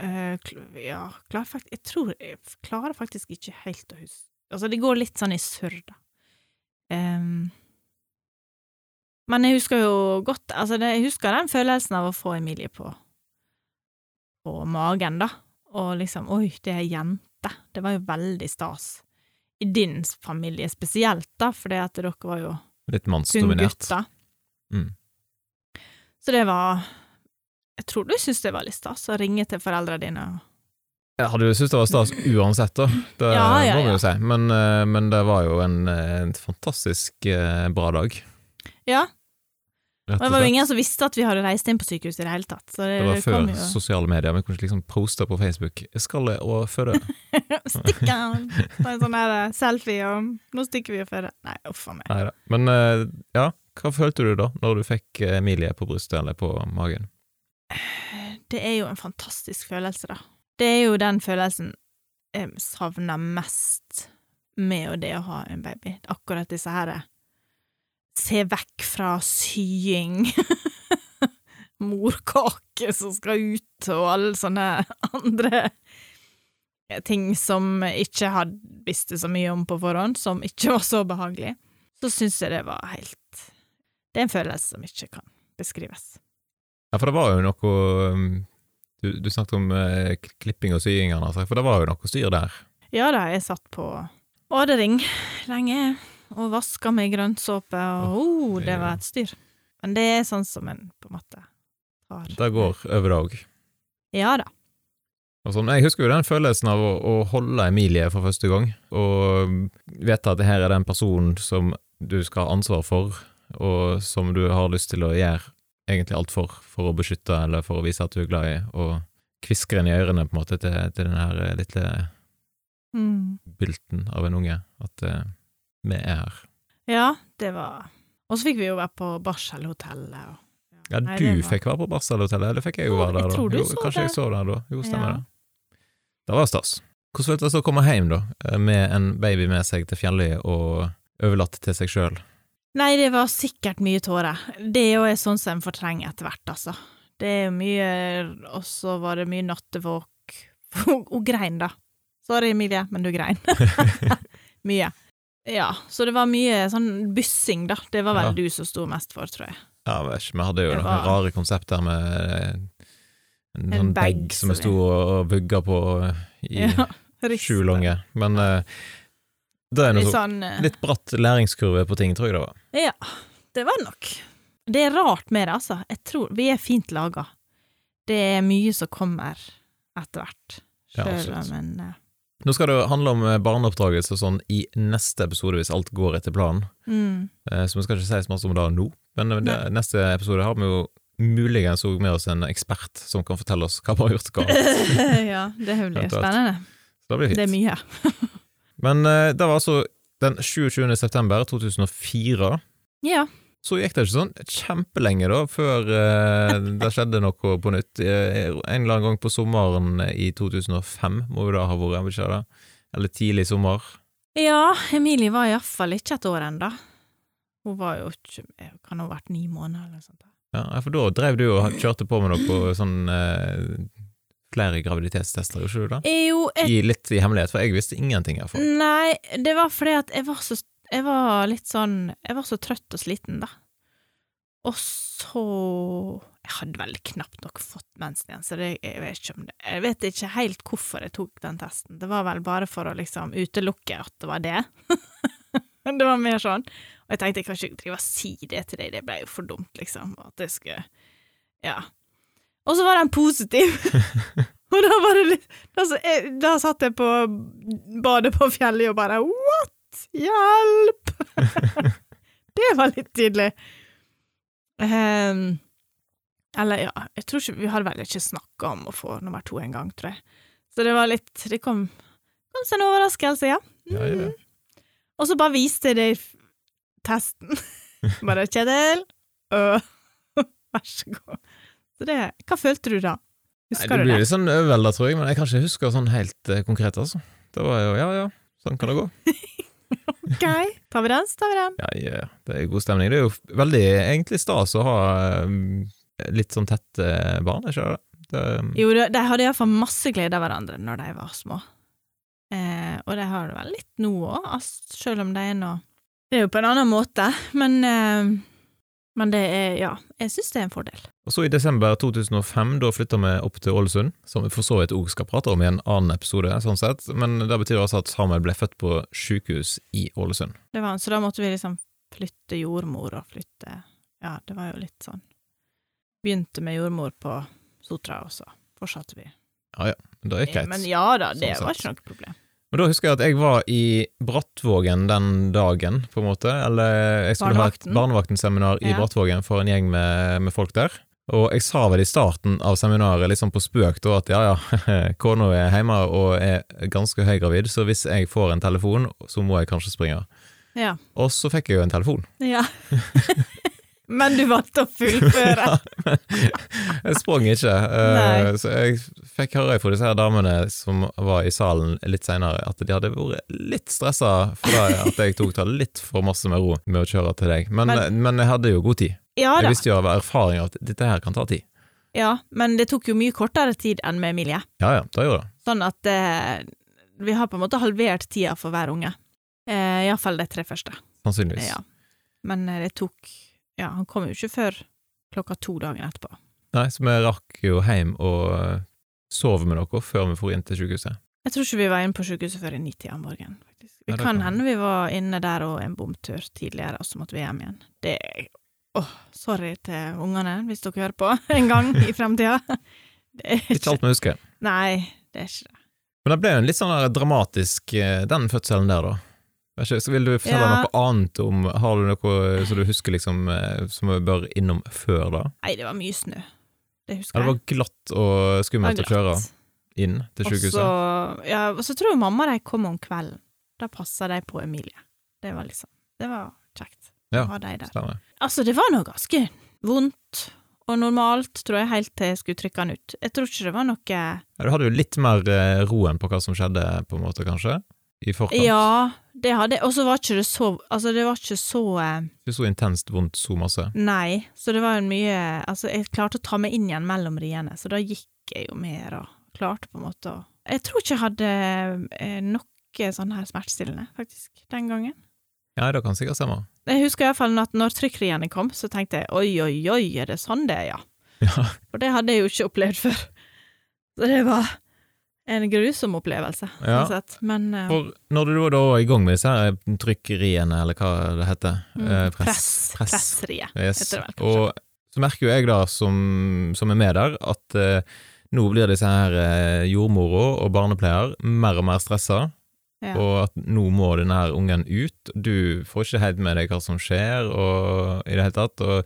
eh, Ja, klarer faktisk Jeg tror jeg klarer faktisk ikke helt å huske Altså, det går litt sånn i surr, da. Em, men jeg husker jo godt Altså, det, jeg husker den følelsen av å få Emilie på på magen, da. Og liksom Oi, det er jente. Det var jo veldig stas. I din familie spesielt, da, fordi at dere var jo Litt mannsdominert. Mm. Så det var Jeg tror du syntes det var litt stas å ringe til foreldrene dine. og- Jeg hadde jo syntes det var stas uansett, da. Det Ja, ja, må vi jo si. Men, eh, men det var jo en, eh, en fantastisk eh, bra dag. Ja, Rett og det var jo ingen som visste at vi hadde reist inn på sykehuset i det hele tatt. Så det, Det var før jo sosiale medier. Vi kunne ikke liksom poste på Facebook 'Jeg skal og føde'. Stikker! Ta en sånn her selfie og 'nå stikker vi og føder'. Nei, uff a meg. Neida. Men eh, ja, hva følte du da, når du fikk eh, Emilie på brystet eller på magen? Det er jo en fantastisk følelse, da. Det er jo den følelsen jeg savner mest med det å ha en baby. Akkurat disse her Se vekk fra sying, morkake som skal ut, og alle sånne andre ting som ikke hadde visste så mye om på forhånd, som ikke var så behagelig. Så syns jeg det var helt Det er en følelse som ikke kan beskrives. Ja, for det var jo noe um, Du, du snakket om eh, klipping og sying, for det var jo noe styr der. Ja da, jeg satt på ådering lenge og vaska med grønnsåpe, og oh, det var et styr. Men det er sånn som en på en måte har Det går over òg. Ja da. Sånn. Jeg husker jo den følelsen av å, å holde Emilie for første gang, og vite at det her er den personen som du skal ha ansvar for, og som du har lyst til å gjøre egentlig alt for, for å beskytte eller for å vise at du er glad i, og kvisker den i ørene på en måte til, til den her lille Mm. bylten av en unge, at eh, vi er her. Ja, det var Og så fikk vi jo være på Barselhotellet og Ja, Nei, du var- fikk være på Barselhotellet, eller fikk jeg jo være der jeg da? tror du jo, så kanskje jeg det. så der da. Jo, stemmer Ja. det. Det var stas. Hvordan føltes det å komme hjem, da, eh, med en baby med seg til Fjelløy og overlatt til seg sjøl? Nei, det var sikkert mye tårer. Det er jo sånn som en fortrenger etter hvert, altså. Det er mye Og så var det mye nattevåk. Hun grein, da. Sorry, Emilie, men du grein. mye. Ja, så det var mye sånn byssing, da. Det var vel Ja. du som sto mest for, tror jeg. Ja, vet ikke, vi hadde jo Det noen var- rare konsept der med eh, en, En sånn bag bag som vi sto og vugga på i Ja, sju lange. Men uh, det er noe Litt sånn uh... litt bratt læringskurve på ting, tror jeg det var. Ja, det var det nok. Det er rart med det, altså. Jeg tror Vi er fint laga. Det er mye som kommer etter hvert. Sjøl om en eh, Nå skal det handle om eh, barneoppdragelse og sånn i neste episode, hvis alt går etter planen. mm, Eh, Så vi skal ikke si så masse om det nå, men eh, det, neste episode har vi jo muligens òg med oss en ekspert som kan fortelle oss hva vi har gjort galt. Ja, det blir spennende. Så det blir Det er mye. Men det var altså den 27. september 2004. Ja. Så gikk det ikke sånn kjempelenge da, før eh, det skjedde noe på nytt. Eh, En eller annen gang på sommeren i 2005 må jo det ha vært, ikke det? Eller tidlig sommer. ja, Emilie var iallfall ikke et år ennå. Hun var jo ikke Kan ha vært ni måneder eller noe sånt. Ja, for da drev du og kjørte på med noe sånn eh, flere graviditetstester, gjorde du det? Jo, jeg, I, litt i hemmelighet, for jeg visste ingenting herfra. Nei, det var fordi at jeg var så Jeg var litt sånn Jeg var så trøtt og sliten, da. Og så Jeg hadde vel knapt nok fått mensen igjen, så det, jeg vet ikke om det Jeg vet ikke helt hvorfor jeg tok den testen. Det var vel bare for å liksom utelukke at det var det. Men det var mer sånn. Og jeg tenkte jeg kan ikke drive og si det til deg, det ble jo for dumt, liksom. At jeg skulle Ja. Og så var den positiv! og da var det litt da, da satt jeg på badet på fjellet og bare What?! Hjelp! det var litt tydelig. Um, eller ja, jeg tror ikke Vi hadde vel ikke snakka om å få nummer to engang, tror jeg. Så det var litt Det kom, kom som en overraskelse, ja. Ja, ja. Mm. Og så bare viste jeg det i testen. bare 'Kjetil, øh, vær så god'. Så det Hva følte du da? Nei, Husker det du blir det? litt sånn overvelda, tror jeg, men jeg kan ikke huske sånn helt eh, konkret, altså. Det var jo ja, ja, sånn kan det gå. Ok, tar vi den, så tar vi den. Ja, ja, det er god stemning. Det er jo veldig egentlig stas å ha eh, litt sånn tette barn, ikke det? det Jo, de hadde iallfall masse glede av hverandre når de var små. Eh, og de har det vel litt nå òg, selv om de er nå Det er jo på en annen måte, men eh, Men det er Ja, jeg syns det er en fordel. Og så i desember 2005, da flytta vi opp til Ålesund, som vi for så vidt òg skal prate om i en annen episode, sånn sett, men det betyr altså at Samuel ble født på sykehus i Ålesund. Det var, så da måtte vi liksom flytte jordmor og flytte Ja, det var jo litt sånn Begynte med jordmor på Sotra, og så fortsatte vi. Ja ja, Det gikk greit. Men ja da, det sånn var ikke noe problem. Og da husker jeg at jeg var i Brattvågen den dagen, på en måte. Eller jeg skulle ha et barnevaktenseminar i Ja. Brattvågen for en gjeng med, med folk der. Og jeg sa vel i starten av seminaret, litt sånn på spøk, da, at ja ja, kona er hjemme og er ganske høygravid, så hvis jeg får en telefon, så må jeg kanskje springe. Ja. Og så fikk jeg jo en telefon. ja. Men du valgte å fullføre. Jeg sprang ikke, Uh, så jeg fikk høre fra disse her damene som var i salen litt seinere, at de hadde vært litt stressa for at jeg tok det litt for masse med ro med å kjøre til deg. Men, Men- men jeg hadde jo god tid. Ja Jeg visste jo av erfaring at dette her kan ta tid. Ja, men det tok jo mye kortere tid enn med Emilie. Ja ja, det gjorde det. Sånn at uh, vi har på en måte halvert tida for hver unge. Eh, Iallfall de tre første. Sannsynligvis. Ja. Men eh, det tok Ja, han kom jo ikke før klokka to dagen etterpå. Nei, så vi rakk jo hjem og sove sov med dere før vi for inn til sykehuset. Jeg tror ikke vi var inne på sykehuset før i nitida om morgenen. faktisk. Ja, Det det kan kan- hende vi var inne der og en bomtur tidligere, og så måtte vi hjem igjen. Det er Åh, sorry til ungene hvis dere hører på en gang i fremtida. Det er Ikke alt vi husker. Nei, det er ikke det. Men det ble jo en litt sånn dramatisk, eh, den fødselen der, da. Ikke, så vil du fortelle Ja. noe annet om Har du noe som du husker liksom eh, som vi bør innom før, da? Nei, det var mye snø. Det husker jeg. Ja, det var glatt og skummelt å kjøre inn til sykehuset. Også, ja, og så tror jeg mamma de kom om kvelden. Da passa de på Emilie. Det var liksom Det var kjekt Ja, å ha de der. Stemmer. Altså, det var noe ganske vondt og normalt, tror jeg, helt til jeg skulle trykke den ut. Jeg tror ikke det var noe Ja, du hadde jo litt mer ro roen på hva som skjedde, på en måte, kanskje? I forkant? Ja, det hadde. Og så var ikke det så Altså, det var ikke så eh, Ikke så intenst vondt så masse? Nei, så det var en mye Altså, jeg klarte å ta meg inn igjen mellom riene, så da gikk jeg jo mer og klarte på en måte å Jeg tror ikke jeg hadde eh, noe sånn her smertestillende, faktisk, den gangen. Ja, det kan sikkert stemme. Jeg husker iallfall at når trykkriene kom, så tenkte jeg oi, oi, oi, er det sånn det er, ja? Ja. For det hadde jeg jo ikke opplevd før. Så det var en grusom opplevelse, Ja. sånn sett. Men uh, For når du da var i gang med disse her trykkeriene, eller hva det heter mm, eh, press, press. Presseriet, Yes. heter det vel, kanskje. Og så merker jo jeg da, som, som er med der, at eh, nå blir disse her eh, jordmora og barnepleier mer og mer stressa, Ja. og at nå må denne ungen ut. Du får ikke helt med deg hva som skjer, og i det hele tatt. og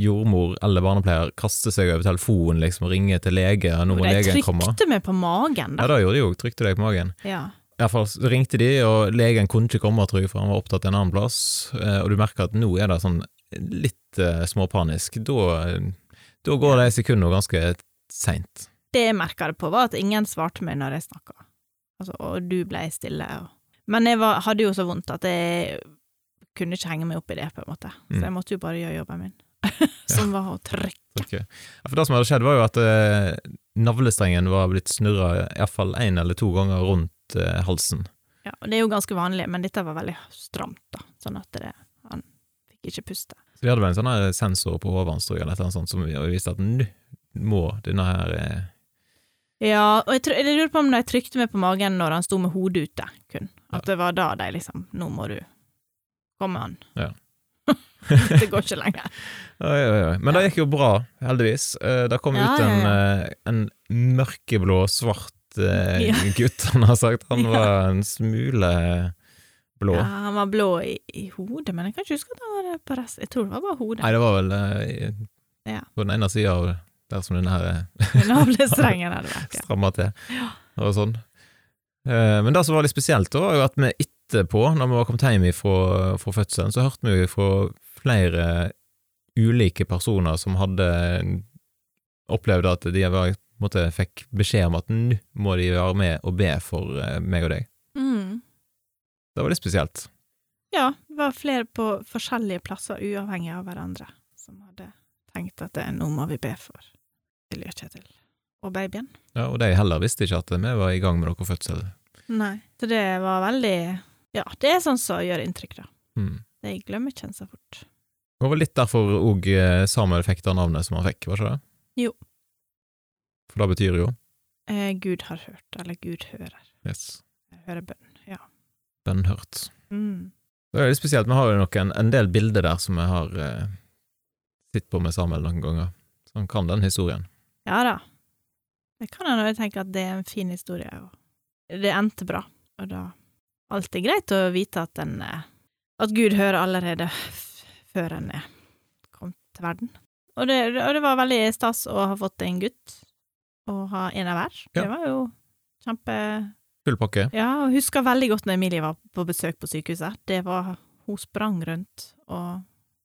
Jordmor eller barnepleier kaster seg over telefonen liksom, og ringer til lege, og nå må de legen komme. trykte meg på magen, Ja, da. det gjorde de jo, trykte deg på magen. Ja. I hvert fall ringte de, og legen kunne ikke komme, tror jeg, for han var opptatt en annen plass. Eh, Og du merker at nå er det sånn litt uh, småpanisk. Da, da går de sekundene ganske seint. Det jeg merka det på, var at ingen svarte meg når jeg snakka. Altså, og du ble stille. Og... Men jeg var, hadde jo så vondt at jeg kunne ikke henge meg opp i det, på en måte. Så Mm. jeg måtte jo bare gjøre jobben min, som var å trykke. Okay. Ja, for det som hadde skjedd, var jo at eh, navlestrengen var blitt snurra iallfall én eller to ganger rundt eh, halsen. Ja, og det er jo ganske vanlig, men dette var veldig stramt, da, sånn at det, han fikk ikke puste. Så de hadde vel en sånn sensor på hodet hans, eller et sånt, som viste at nå må denne her eh, Ja, og jeg, jeg lurer på om de trykte meg på magen når han sto med hodet ute, kun. At det var da de liksom Nå må du komme han. Ja. det går ikke lenger. Oi, oi, oi. Men det gikk jo bra, heldigvis. Eh, Det kom Ja, ut en, ja, eh, en mørkeblå, svart uh, gutt, han har sagt. Han var en smule blå. Ja, han var blå i, i hodet, men jeg kan ikke huske at han var det på resten. Jeg tror det var bare hodet. Nei, det var vel uh, i- på den ene sida av der som den her Navlestrengen hadde vært, ja. stramma til, og sånn. Uh, Men det som var litt spesielt, da, var jo at vi etterpå, når vi var kommet hjem fra, fra fødselen, så hørte vi jo fra flere ulike personer som hadde opplevd at de var, måte, fikk beskjed om at nå må de være med og be for eh, meg og deg. Mm. Det var litt spesielt. Ja, det var flere på forskjellige plasser, uavhengig av hverandre, som hadde tenkt at det, nå må vi be for og Kjetil og babyen. Ja, og de heller visste ikke at vi var i gang med noe fødsel. Nei. Så det var veldig Ja, det er sånn som gjør inntrykk, da. Mm. Jeg glemmer ikke en så fort. Det var litt derfor òg Samuel fikk det navnet som han fikk, var ikke det? Jo. For det betyr jo Eh, Gud har hørt, eller Gud hører. yes, Hører bønn, ja. bønnhørt. Mm. Det er litt spesielt, vi har jo nok en, en del bilder der som vi har eh, sett på med Samuel noen ganger. Så han kan den historien. Ja da. Det kan hende jeg tenker at det er en fin historie, og det endte bra. Og da alltid greit å vite at den eh, At Gud hører allerede før en er kommet til verden. Og det, og det var veldig stas å ha fått en gutt, og ha en av hver. Ja. Det var jo kjempe Full pakke. Ja, og husker veldig godt når Emilie var på besøk på sykehuset. Det var Hun sprang rundt og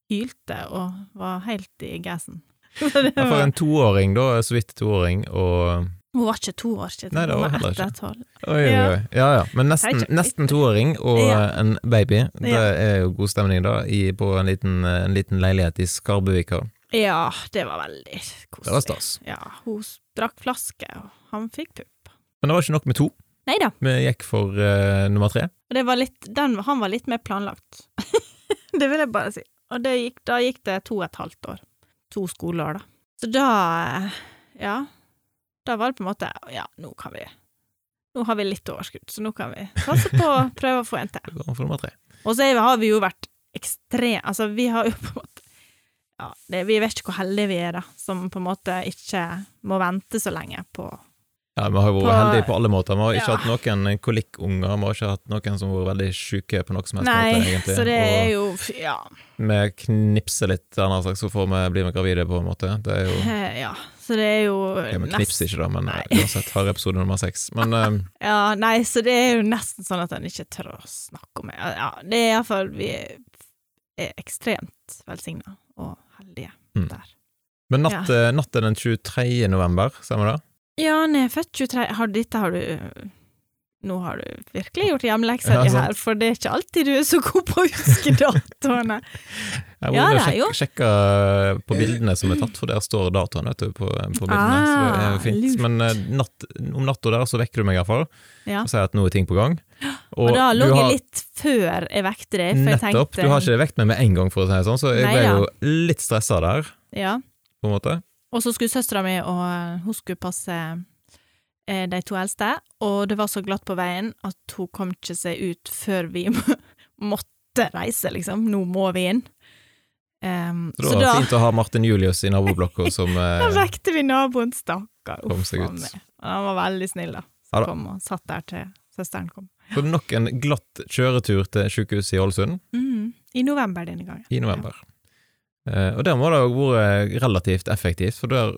hylte og var helt i gassen. Ja, for en toåring, da, så vidt toåring, og Hun var ikke to år siden, Nei, det var heller ikke. Oi, oi, oi. Ja ja, men nesten, nesten toåring og Ja. en baby. Det er jo god stemning, da, i, på en liten, en liten leilighet i Skarbuvika. Ja, det var veldig koselig. Det var stas. Ja, hun drakk flaske, og han fikk pupp. Men det var ikke nok med to. Neida. Vi gikk for uh, nummer tre. og det var litt, den, han var litt mer planlagt. det vil jeg bare si. Og det gikk, da gikk det to og et halvt år. To skoleår, da. Så da, eh, ja, da var det på en måte, ja, nå kan vi, nå har vi litt overskudd, så nå kan vi passe på å prøve å få en til. Og så har vi jo vært ekstrem Altså, vi har jo på en måte Ja, det, vi vet ikke hvor heldige vi er, da, som på en måte ikke må vente så lenge på Ja, Vi har vært På- heldige på alle måter. Vi har ikke Ja. hatt noen kolikkunger, vi har ikke hatt noen som har vært veldig syke på noe som helst Nei, måte, egentlig. så det er jo Ja. vi knipser litt, sagt, så får vi bli med gravide, på en måte. Det er jo eh, ja. Så det er jo ja, Vi knipser ikke, da, men Nei. eh, uansett har episode nummer seks. Men eh, Ja, nei, så det er jo nesten sånn at en ikke tør å snakke om det. Ja, det er iallfall Vi er ekstremt velsigna og heldige Mm. der. Men natt, ja. natt er den 23. november, stemmer det? Ja, han er født 23 har, Dette har du Nå har du virkelig gjort hjemmeleksa Ja, di her, for det er ikke alltid du er så god på å huske datoene. Jeg Ja, det er jo. sjekka på bildene som er tatt, for der står datoen vet du, på, på bildene. så det er jo Ah, fint. lurt. Men eh, natt, om natta der så vekker du meg iallfall Ja. og sier at nå er ting på gang. Og, da du lå har- jeg litt før jeg vekte deg, Nettopp. jeg tenkte Du har ikke vekt meg med en gang, for å si det sånn, så jeg Nei, ble ja. jo litt stressa der, Ja. på en måte. Og så skulle søstera mi og eh, hun skulle passe eh, de to eldste, og det var så glatt på veien at hun kom ikke seg ut før vi måtte reise, liksom. Nå må vi inn. Um, Så det så var da, fint å ha Martin Julius i naboblokka som da eh, vekte vi naboen, stakkar. Kom seg ut. Han var veldig snill, da. Ja Som da. kom og satt der til søsteren kom. Så nok en glatt kjøretur til sykehuset i Ålesund Mm, I november denne gangen. i november. Eh, og der må det òg vært relativt effektivt, for der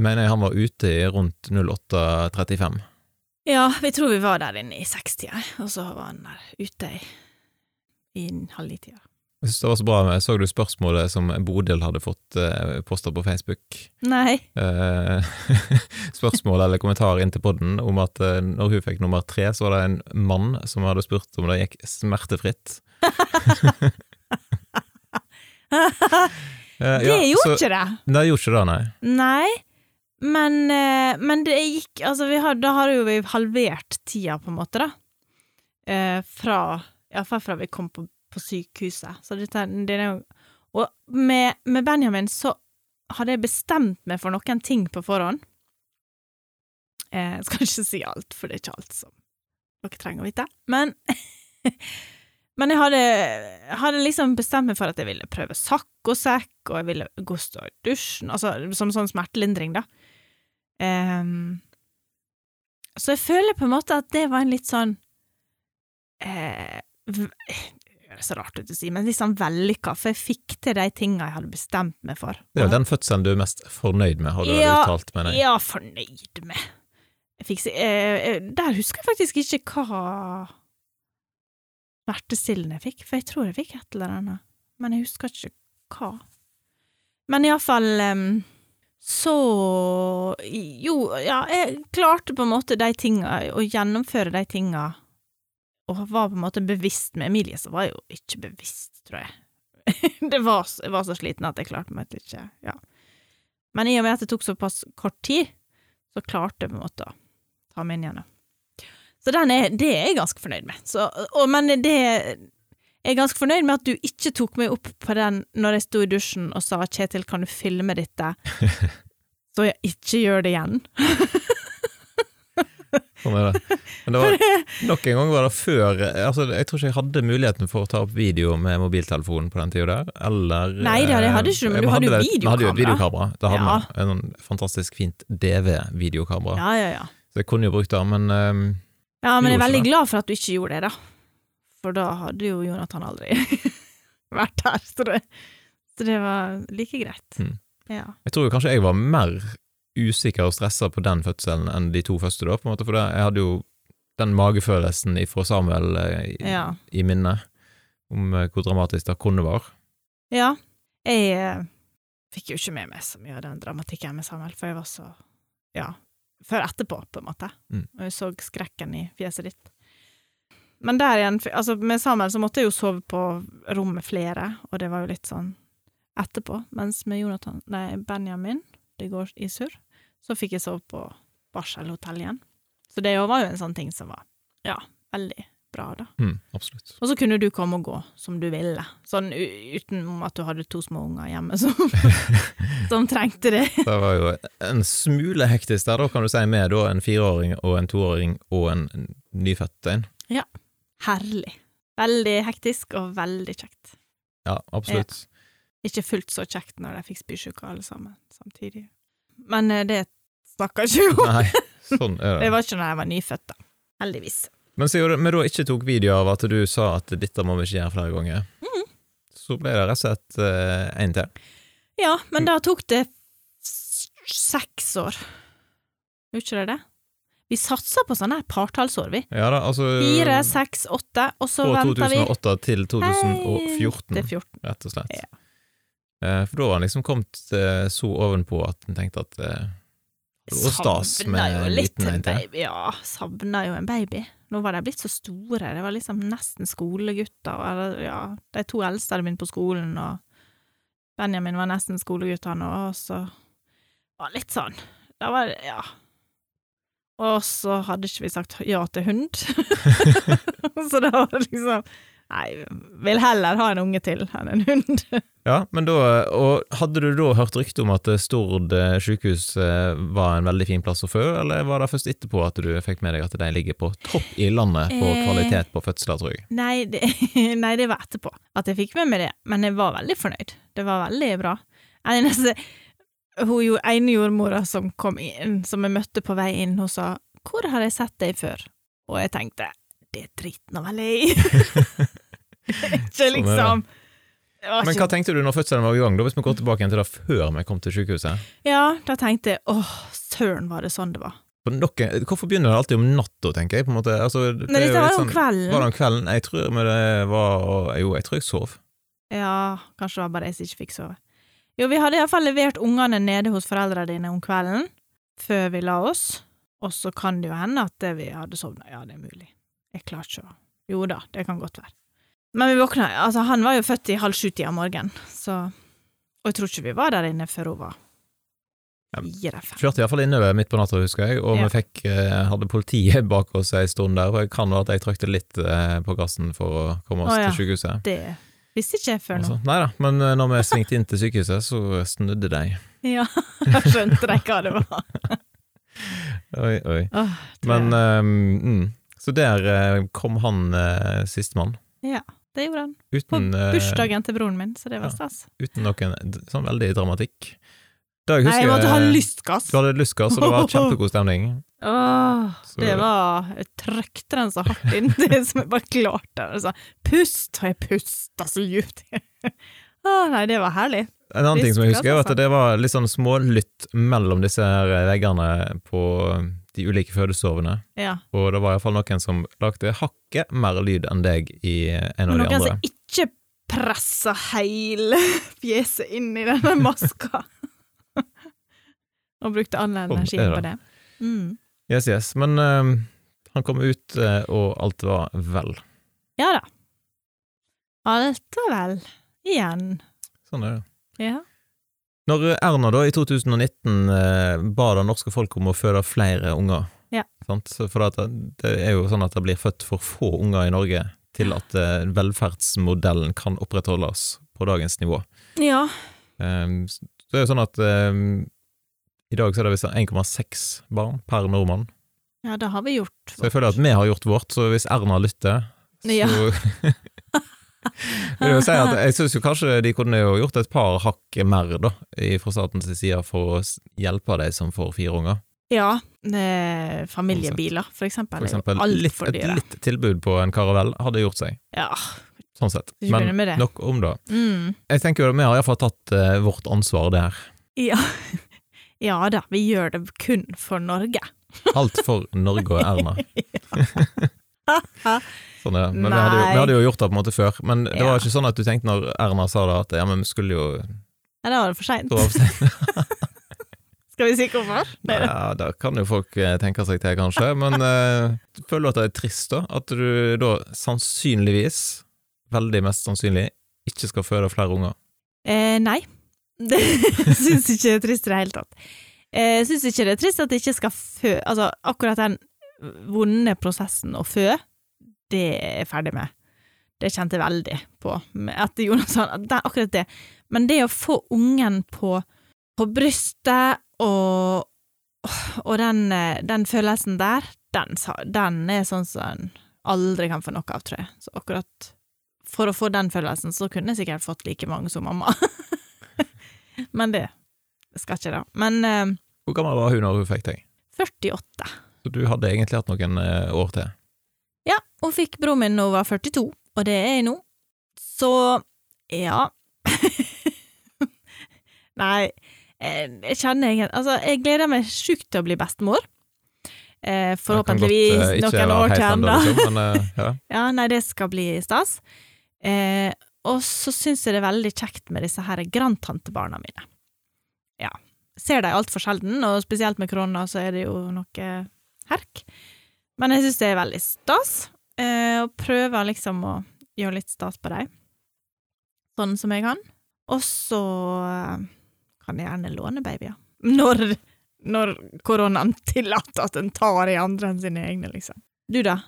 mener jeg han var ute i rundt 08.35. Ja, vi tror vi var der inne i sekstida, og så var han der ute i, i halv ni-tida. Jeg synes det var så bra, med- så du spørsmålet som Bodil hadde fått eh, posta på Facebook? Nei. Eh, spørsmål eller kommentar inn til podden om at eh, når hun fikk nummer tre, så var det en mann som hadde spurt om det gikk smertefritt. Eh, det ja, gjorde så- ikke det. Det gjorde ikke det, nei. Nei, men, eh, men det gikk Altså, vi har, da har jo vi halvert tida, på en måte, da. Eh, fra Iallfall fra vi kom på, på sykehuset. Så dette, det er jo Og med, med Benjamin så hadde jeg bestemt meg for noen ting på forhånd. Eh, jeg skal ikke si alt, for det er ikke alt som dere trenger å vite. Men Men jeg hadde, hadde liksom bestemt meg for at jeg ville prøve saccosekk, og jeg ville gå og stå i dusjen, altså som sånn smertelindring, da. Um, så jeg føler på en måte at det var en litt sånn eh, Det høres så rart ut å si, men litt sånn vellykka, for jeg fikk til de tinga jeg hadde bestemt meg for. Det er jo den fødselen du er mest fornøyd med, har du Ja, uttalt med deg. Ja, fornøyd med. Jeg fikk eh, eh, Der husker jeg faktisk ikke hva smertestillende jeg fikk, for jeg tror jeg fikk et eller annet, men jeg husker ikke hva. Men iallfall um, så Jo, ja, jeg klarte på en måte de tinga, å gjennomføre de tinga, og var på en måte bevisst med Emilie, så var jeg jo ikke bevisst, tror jeg. var, jeg var så sliten at jeg klarte meg til ikke Ja. Men i og med at det tok såpass kort tid, så klarte jeg på en måte å ta meg inn igjen. Så den er, det er jeg ganske fornøyd med. Så, og, men det Jeg er ganske fornøyd med at du ikke tok meg opp på den når jeg sto i dusjen og sa 'Kjetil, kan du filme dette?' så jeg ikke gjør det igjen. Sånn er det. Men det var, nok en gang var det før altså, Jeg tror ikke jeg hadde muligheten for å ta opp video med mobiltelefonen på den tida der, eller Nei da, det hadde ikke du, men du hadde jo videokamera. Hadde jo et videokamera. Da hadde Ja. vi. En sånn fantastisk fint DV-videokamera. Ja, ja, ja. Så jeg kunne jo brukt det, men ehm, Ja, men jeg er veldig glad for at du ikke gjorde det, da. For da hadde jo Jonathan aldri vært her, så det, så det var like greit. Mm. Ja. jeg tror kanskje jeg var mer usikker og stressa på den fødselen enn de to første, da, på en måte, for jeg hadde jo den magefølelsen fra Samuel eh, i, Ja. i minnet om eh, hvor dramatisk det kunne være. ja. Jeg eh, fikk jo ikke med meg så mye av den dramatikken med Samuel, for jeg var så Ja. Før etterpå, på en måte. Mm. Og jeg så skrekken i fjeset ditt. Men der igjen, altså med Samuel så måtte jeg jo sove på rom med flere, og det var jo litt sånn etterpå. Mens med Jonathan, nei, Benjamin, det går i surr, så fikk jeg sove på barselhotell igjen. Så det var jo en sånn ting som var, ja, veldig bra, da. Mm, absolutt. Og så kunne du komme og gå som du ville, sånn uten utenom at du hadde to små unger hjemme som, som trengte det. Det var jo en smule hektisk der, da, kan du si, med da en fireåring og en toåring og en nyfødt en. Herlig. Veldig hektisk og veldig kjekt. Ja, absolutt. Ikke fullt så kjekt når de fikk spysjuke alle sammen samtidig. Men eh, det snakker ikke om. Nei, Sånn er Det det. var ikke når jeg var nyfødt, da. Heldigvis. Men siden vi da ikke tok video av at du sa at dette må vi ikke gjøre flere ganger, mm. så ble det rett og slett én en til. Ja, men da tok det seks år. Gjorde ikke det det? Vi satser på sånne partallsår, vi. Ja da, altså Fire, seks, åtte, og så venter vi På 2008 til 2014, Hei, 14. rett og slett. Ja. Eh, For da var han liksom kommet eh, så ovenpå at han tenkte at var stas med jo litt liten en baby. Ja, savna jo en baby. Nå var de blitt så store. Det var liksom nesten skolegutter. Eller, ja, de to eldste hadde begynt på skolen, og Benjamin var nesten skolegutt, han òg, så var litt sånn. Da var det, ja. Og så hadde ikke vi sagt ja til hund. så da var det liksom Nei, vil heller ha en unge til enn en hund. Ja, men da, og Hadde du da hørt rykte om at Stord eh, sykehus eh, var en veldig fin plass å fø, eller var det først etterpå at du fikk med deg at de ligger på topp i landet på Eh. kvalitet på fødsler, tror jeg? Nei det, nei, det var etterpå at jeg fikk med meg det, men jeg var veldig fornøyd. Det var veldig bra. Eneste, hun jo, ene jordmora som kom inn, som jeg møtte på vei inn, hun sa 'Hvor har jeg sett deg før?' Og jeg tenkte 'Det driter nå vel jeg i'. Er ikke liksom ikke... Men hva tenkte du når fødselen var i gang, da, hvis vi går tilbake igjen til det før vi kom til sykehuset? Ja, da tenkte jeg 'Åh, søren, var det sånn det var'. Dere, hvorfor begynner det alltid om natta, tenker jeg? på en måte? Altså, det er dette var jo om sånn- kvelden. Var det om kvelden? Jeg tror det var Jo, jeg tror jeg sov. Ja, kanskje det var bare jeg som ikke fikk sove. Jo, vi hadde iallfall levert ungene nede hos foreldrene dine om kvelden, før vi la oss, og så kan det jo hende at vi hadde sovna. Ja, det er mulig. Jeg klarer ikke å Jo da, det kan godt være. Men vi våkna Altså, han var jo født i halv sju-tida om morgenen, så Og jeg tror ikke vi var der inne før hun var Ja. fire-fem. Kjørte iallfall innover midt på natta, husker jeg, og Ja. vi fikk, eh, hadde politiet bak oss ei stund der, og jeg kan jo at jeg trykte litt eh, på gassen for å komme oss Å, ja. til sykehuset. Det visste ikke jeg før nå. Altså, nei da, men eh, når vi svingte inn til sykehuset, så snudde de. Ja, skjønte de hva det var. Oi, oi. Åh, det... Men eh, mm, Så der eh, kom han uh, sistemann. Ja, det gjorde han. Uten, På bursdagen til broren min, så det var ja. stas. uten noen sånn veldig dramatikk. Da jeg Nei, husker jeg måtte ha lystgass. Du hadde lystgass, og det var kjempegod stemning. Åh, Så- det var Jeg trykte den så hardt inn, det som jeg bare klarte. Altså, pust, og jeg pusta så djupt. Åh, nei, det var herlig. En annen ting som jeg husker, er at altså. det var litt sånn smålytt mellom disse her veggene på de ulike fødesovene. Ja. Og det var iallfall noen som lagde hakket mer lyd enn deg i en av Noen de andre. som ikke pressa hele fjeset inn i denne maska. Og brukte all Sånn energien er på det. det. Mm. Yes, yes. Men uh, han kom ut, uh, og alt var vel. Ja da. Alt var vel. Igjen. Sånn er det. Ja. Når Erna da i 2019 eh, ba det norske folk om å føde flere unger, Ja. For at det, det er jo sånn at det blir født for få unger i Norge til at eh, velferdsmodellen kan opprettholdes på dagens nivå. Ja. Eh, det er jo sånn at um, i dag så er det visst 1,6 barn per nordmann. ja, det har vi gjort. Så jeg føler at vi har gjort vårt, så hvis Erna lytter, så Ja. si at jeg syns jo kanskje de kunne jo gjort et par hakk mer, da, fra statens side for å hjelpe de som får fire unger. Ja, eh, familiebiler, for eksempel. For eksempel litt, et litt tilbud på en karavell hadde gjort seg, Ja. sånn sett. Men nok om det. Mm. Jeg tenker jo vi har iallfall tatt uh, vårt ansvar der. Ja. ja da, vi gjør det kun for Norge. Alt for Norge og Erna. Sånn ja. Men vi hadde, jo, vi hadde jo gjort det på en måte før. Men det Ja. var ikke sånn at du tenkte når Erna sa det, at ja, men vi skulle jo Nei, da var det for seint. Skal vi si hvorfor? Ja, da kan jo folk eh, tenke seg til, kanskje. Men eh, føler du at det er trist, da? At du da sannsynligvis, veldig mest sannsynlig, ikke skal føde flere unger? Eh, nei. Det syns ikke det er trist i det hele tatt. Eh, Jeg syns ikke det er trist at det ikke skal fø... Altså, akkurat den vonde prosessen å fø, det er jeg ferdig med. Det kjente jeg veldig på. etter Jonas at akkurat det. Men det å få ungen på, på brystet og og den, den følelsen der, den, den er sånn som en aldri kan få nok av, tror jeg. Så akkurat for å få den følelsen, så kunne jeg sikkert fått like mange som mamma. Men det skal ikke det. Men eh, Hvor gammel var hun når hun fikk deg? 48. Så du hadde egentlig hatt noen eh, år til. Ja, hun fikk broren min da hun var 42, og det er jeg nå. Så ja. Nei, eh, jeg kjenner egentlig Altså, jeg gleder meg sjukt til å bli bestemor. Eh, forhåpentligvis godt, eh, noen år til ennå, liksom, eh, ja. Ja, nei, det skal bli stas. Eh, og så syns jeg det er veldig kjekt med disse her grandtantebarna mine. Ja. Ser de altfor sjelden, og spesielt med korona så er det jo noe herk. Men jeg syns det er veldig stas, eh, og prøver liksom å gjøre litt stas på dem. Sånn som jeg kan. Og så eh, kan jeg gjerne låne babyer. Når, når koronaen tillater at en tar i andre enn sine egne, liksom. Du da?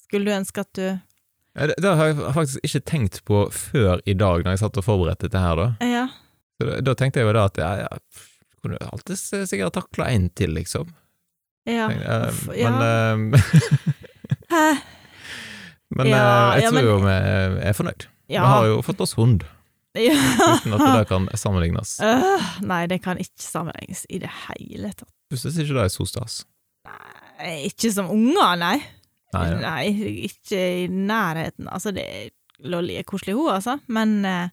Skulle du ønske at du Ja, Det, det har jeg faktisk ikke tenkt på før i dag, når jeg satt og forberedte dette her, da. Ja. Da, da tenkte jeg jo da at ja, ja, kunne alltid sikkert takla en til, liksom. Ja. Tenkte men ja. eh, men Ja, eh, jeg tror jo vi er fornøyd. Ja. Vi har jo fått oss hund, ja. uten at det kan sammenlignes. Øh, nei, det kan ikke sammenlignes i det hele tatt. Du syns ikke det er så stas? Nei, ikke som unger, nei. Nei, ja. Nei, ikke i nærheten. Altså, det Lolly er koselig, hun, altså, men eh,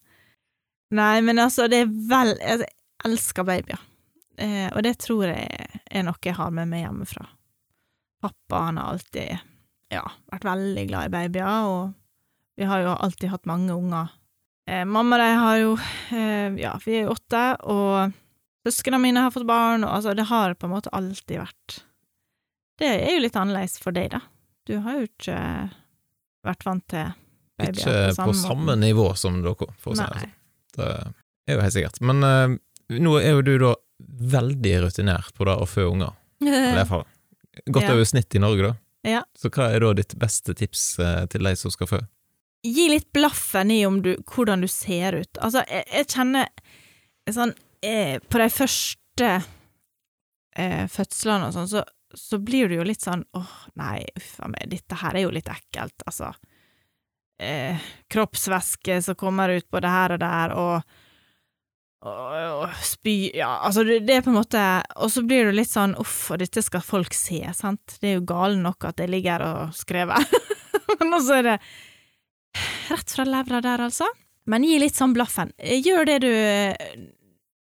Nei, men altså, det er vel altså, Jeg elsker babyer, eh, og det tror jeg er noe jeg har med meg hjemmefra. Pappa, han har alltid ja, vært veldig glad i babyer, og vi har jo alltid hatt mange unger. Eh, mamma de har jo eh, Ja, vi er jo åtte, og søsknene mine har fått barn, og altså, det har på en måte alltid vært Det er jo litt annerledes for deg, da. Du har jo ikke vært vant til babyer Ikke på samme måten. nivå som dere, for å si det sånn. Det er jo helt sikkert. Men eh, nå er jo du da veldig rutinert på det å føde unger. I hvert fall godt Ja. over snitt i Norge, da. Ja. Så hva er da ditt beste tips eh, til de som skal fø? Gi litt blaffen i om du, hvordan du ser ut. Altså, jeg, jeg kjenner sånn eh, På de første eh, fødslene og sånn, så, så blir du jo litt sånn åh, nei, uff a meg, dette her er jo litt ekkelt, altså. Eh, kroppsvæske som kommer ut både her og der, og spy Ja, altså, det, er på en måte Og så blir du litt sånn uff, og dette skal folk se, sant. Det er jo gale nok at jeg ligger her og skrever, men også er det Rett fra levra der, altså. Men gi litt sånn blaffen. Gjør det du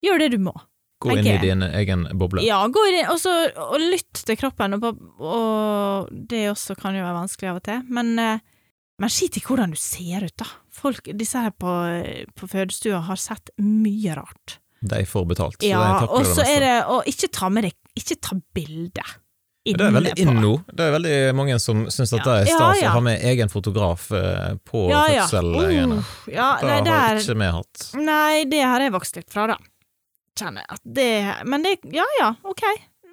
Gjør det du må. Gå inn i din egen boble. Ja, gå inn, og så og lytt til kroppen, og, og det også kan jo være vanskelig av og til, men, eh, men skit i hvordan du ser ut, da. Folk, disse her på, på fødestua har sett mye rart. De får betalt, så de Ja, takler og så er det Og ikke ta med deg Ikke ta bilde. Det er veldig inn nå. Det er veldig mange som syns at Ja. det er stas ja. å ha med egen fotograf eh, på Ja, ja. fødsel-greiene. Uh, ja, Det nei, har der ikke vi hatt. Nei, det har jeg vokst litt fra, da. Kjenner at det Men det Ja ja, ok.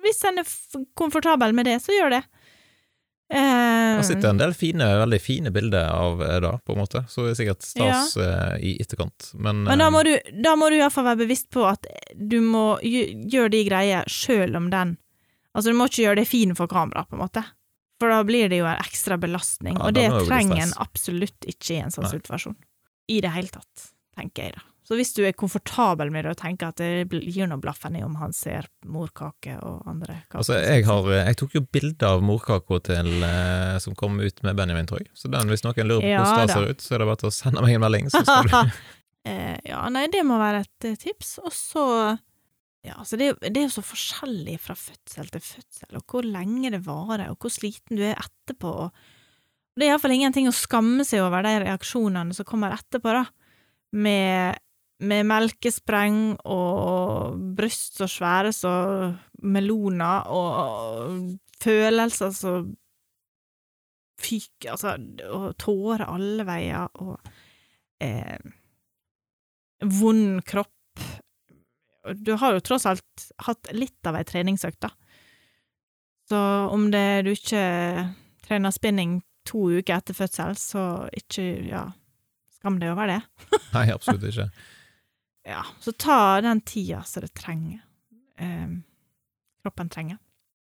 Hvis en er komfortabel med det, så gjør det. Eh, Det sitter en del fine, veldig fine bilder av eh, det, på en måte, så det er sikkert stas eh, i etterkant. Men, men da eh, må du, da må du iallfall være bevisst på at du må gjøre de greier sjøl om den Altså, du må ikke gjøre det fin for kamera, på en måte. For da blir det jo en ekstra belastning, Ja, og det trenger en absolutt ikke i en sånn situasjon. I det hele tatt, tenker jeg da. Så hvis du er komfortabel med det og tenker at det gir noe blaffen i om han ser morkake og andre kaker Altså, jeg, har, jeg tok jo bilde av morkaka til eh, som kom ut med Benjamin, tror jeg. Så den, hvis noen lurer på Ja hvordan det ser ut, så er det bare til å sende meg en melding, så skal du Eh, ja, nei, det må være et eh, tips. Og så Ja, altså, det, det er jo så forskjellig fra fødsel til fødsel, og hvor lenge det varer, og hvor sliten du er etterpå. Og det er iallfall ingenting å skamme seg over de reaksjonene som kommer etterpå, da. Med, med melkespreng og bryst så svære som meloner, og følelser som fyker, altså, og tårer alle veier, og eh, vond kropp. Du har jo tross alt hatt litt av ei treningsøkt, da. Så om det du ikke trener spinning to uker etter fødsel, så ikke, ja, skam deg over det. Nei, absolutt ikke. Ja, så ta den tida som det trenger. Eh, kroppen trenger.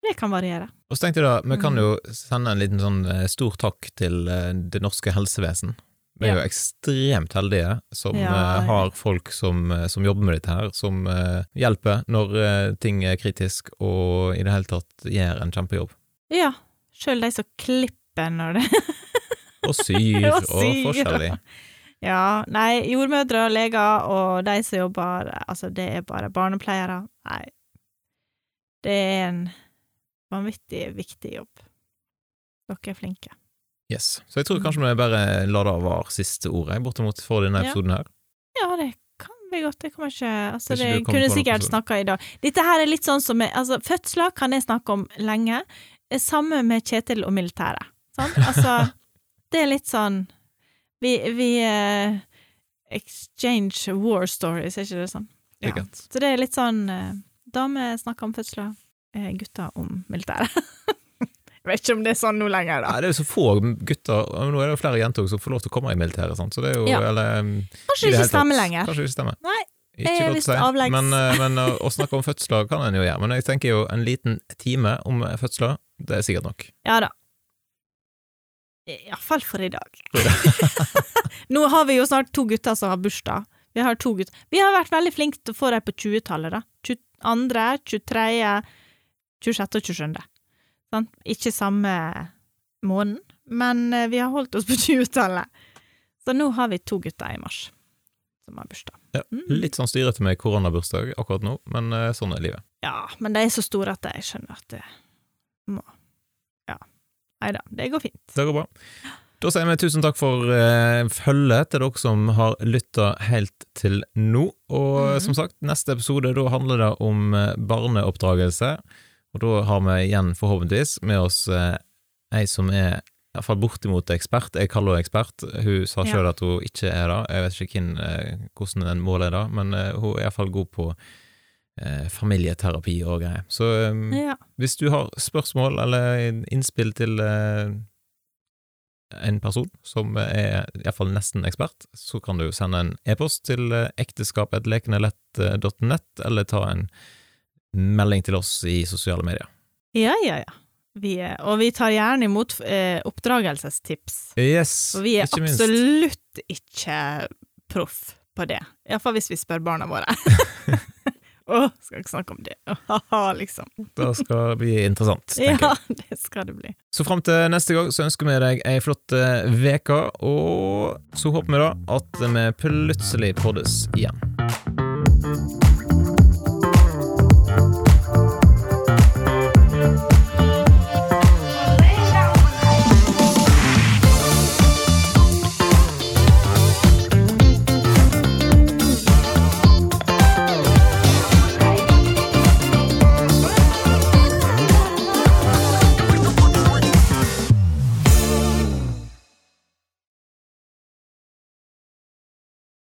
Det kan variere. Og så tenkte jeg da, vi kan Mm. jo sende en liten sånn eh, stor takk til eh, det norske helsevesen. Vi er jo ekstremt heldige som Ja, eh, ja. har folk som, eh, som jobber med dette her, som uh, hjelper når uh, ting er kritisk, og i det hele tatt gjør en kjempejobb. Ja. Sjøl de som klipper når det Og syr, Og og forskjellig. forskjellig. Ja, nei, jordmødre og leger og de som jobber Altså, det er bare barnepleiere. Nei. Det er en vanvittig viktig jobb. Dere er flinke. Yes. Så jeg tror kanskje vi bare lar det være siste ordet, bortimot for denne episoden her. Ja, det kan vi godt. Det kommer ikke Altså, det, det kunne sikkert snakka i dag. Dette her er litt sånn som jeg, Altså, fødsler kan jeg snakke om lenge. Samme med Kjetil og militæret. Sant? Altså, det er litt sånn Vi, vi uh, exchange war stories, er ikke det sånn? Ja. Sikkert. Så det er litt sånn uh, Damer snakker om fødsler, eh, gutter om militæret. jeg vet ikke om det er sånn nå lenger, da. Nei, det er jo så få gutter, nå er det jo flere jenter som får lov til å komme i militæret, sant? så det er jo Ja. eller, Kanskje det ikke stemmer lenger. Kanskje det ikke stemmer. Nei, Ikke jeg godt å si, avleggs. men, eh, men å snakke om fødsler kan en jo gjøre. Men jeg tenker jo en liten time om fødsler, det er sikkert nok. Ja da. Iallfall for i dag. Nå har vi jo snart to gutter som har bursdag. Vi har to gutter. Vi har vært veldig flinke til å få dem på 20-tallet, da. 22., 23., 26. og 27. Sant? Ikke samme måneden, men eh, vi har holdt oss på 20-tallet. Så nå har vi to gutter i mars som har bursdag. Ja, Mm. litt sånn styrete med koronabursdag akkurat nå, men eh, sånn er livet. Ja, men de er så store at jeg skjønner at det må. Nei da, det går fint. Det går bra. Da sier vi tusen takk for eh, følget til dere som har lytta helt til nå. Og mm. som sagt, neste episode da handler det om eh, barneoppdragelse. Og da har vi igjen forhåpentligvis med oss eh, ei som er iallfall bortimot ekspert. Jeg kaller henne ekspert. Hun sa Ja. at hun ikke er det. Jeg vet ikke hvem, eh, hvordan den målet er, da, men hun er iallfall god på familieterapi og greier. Så um, Ja. hvis du har spørsmål eller innspill til uh, en person som er iallfall nesten ekspert, så kan du sende en e-post til eh, ekteskapetlekenelett.nett, eller ta en melding til oss i sosiale medier. Ja, ja, ja. Vi er, og vi tar gjerne imot eh, oppdragelsestips. Yes, Og vi er ikke minst. absolutt ikke proff på det. Iallfall hvis vi spør barna våre. Å, skal ikke snakke om det. Haha, liksom. Det skal bli interessant, tenker Ja, jeg. det skal det bli. Så fram til neste gang så ønsker vi deg ei flott uke, og så håper vi da at vi plutselig poddes igjen.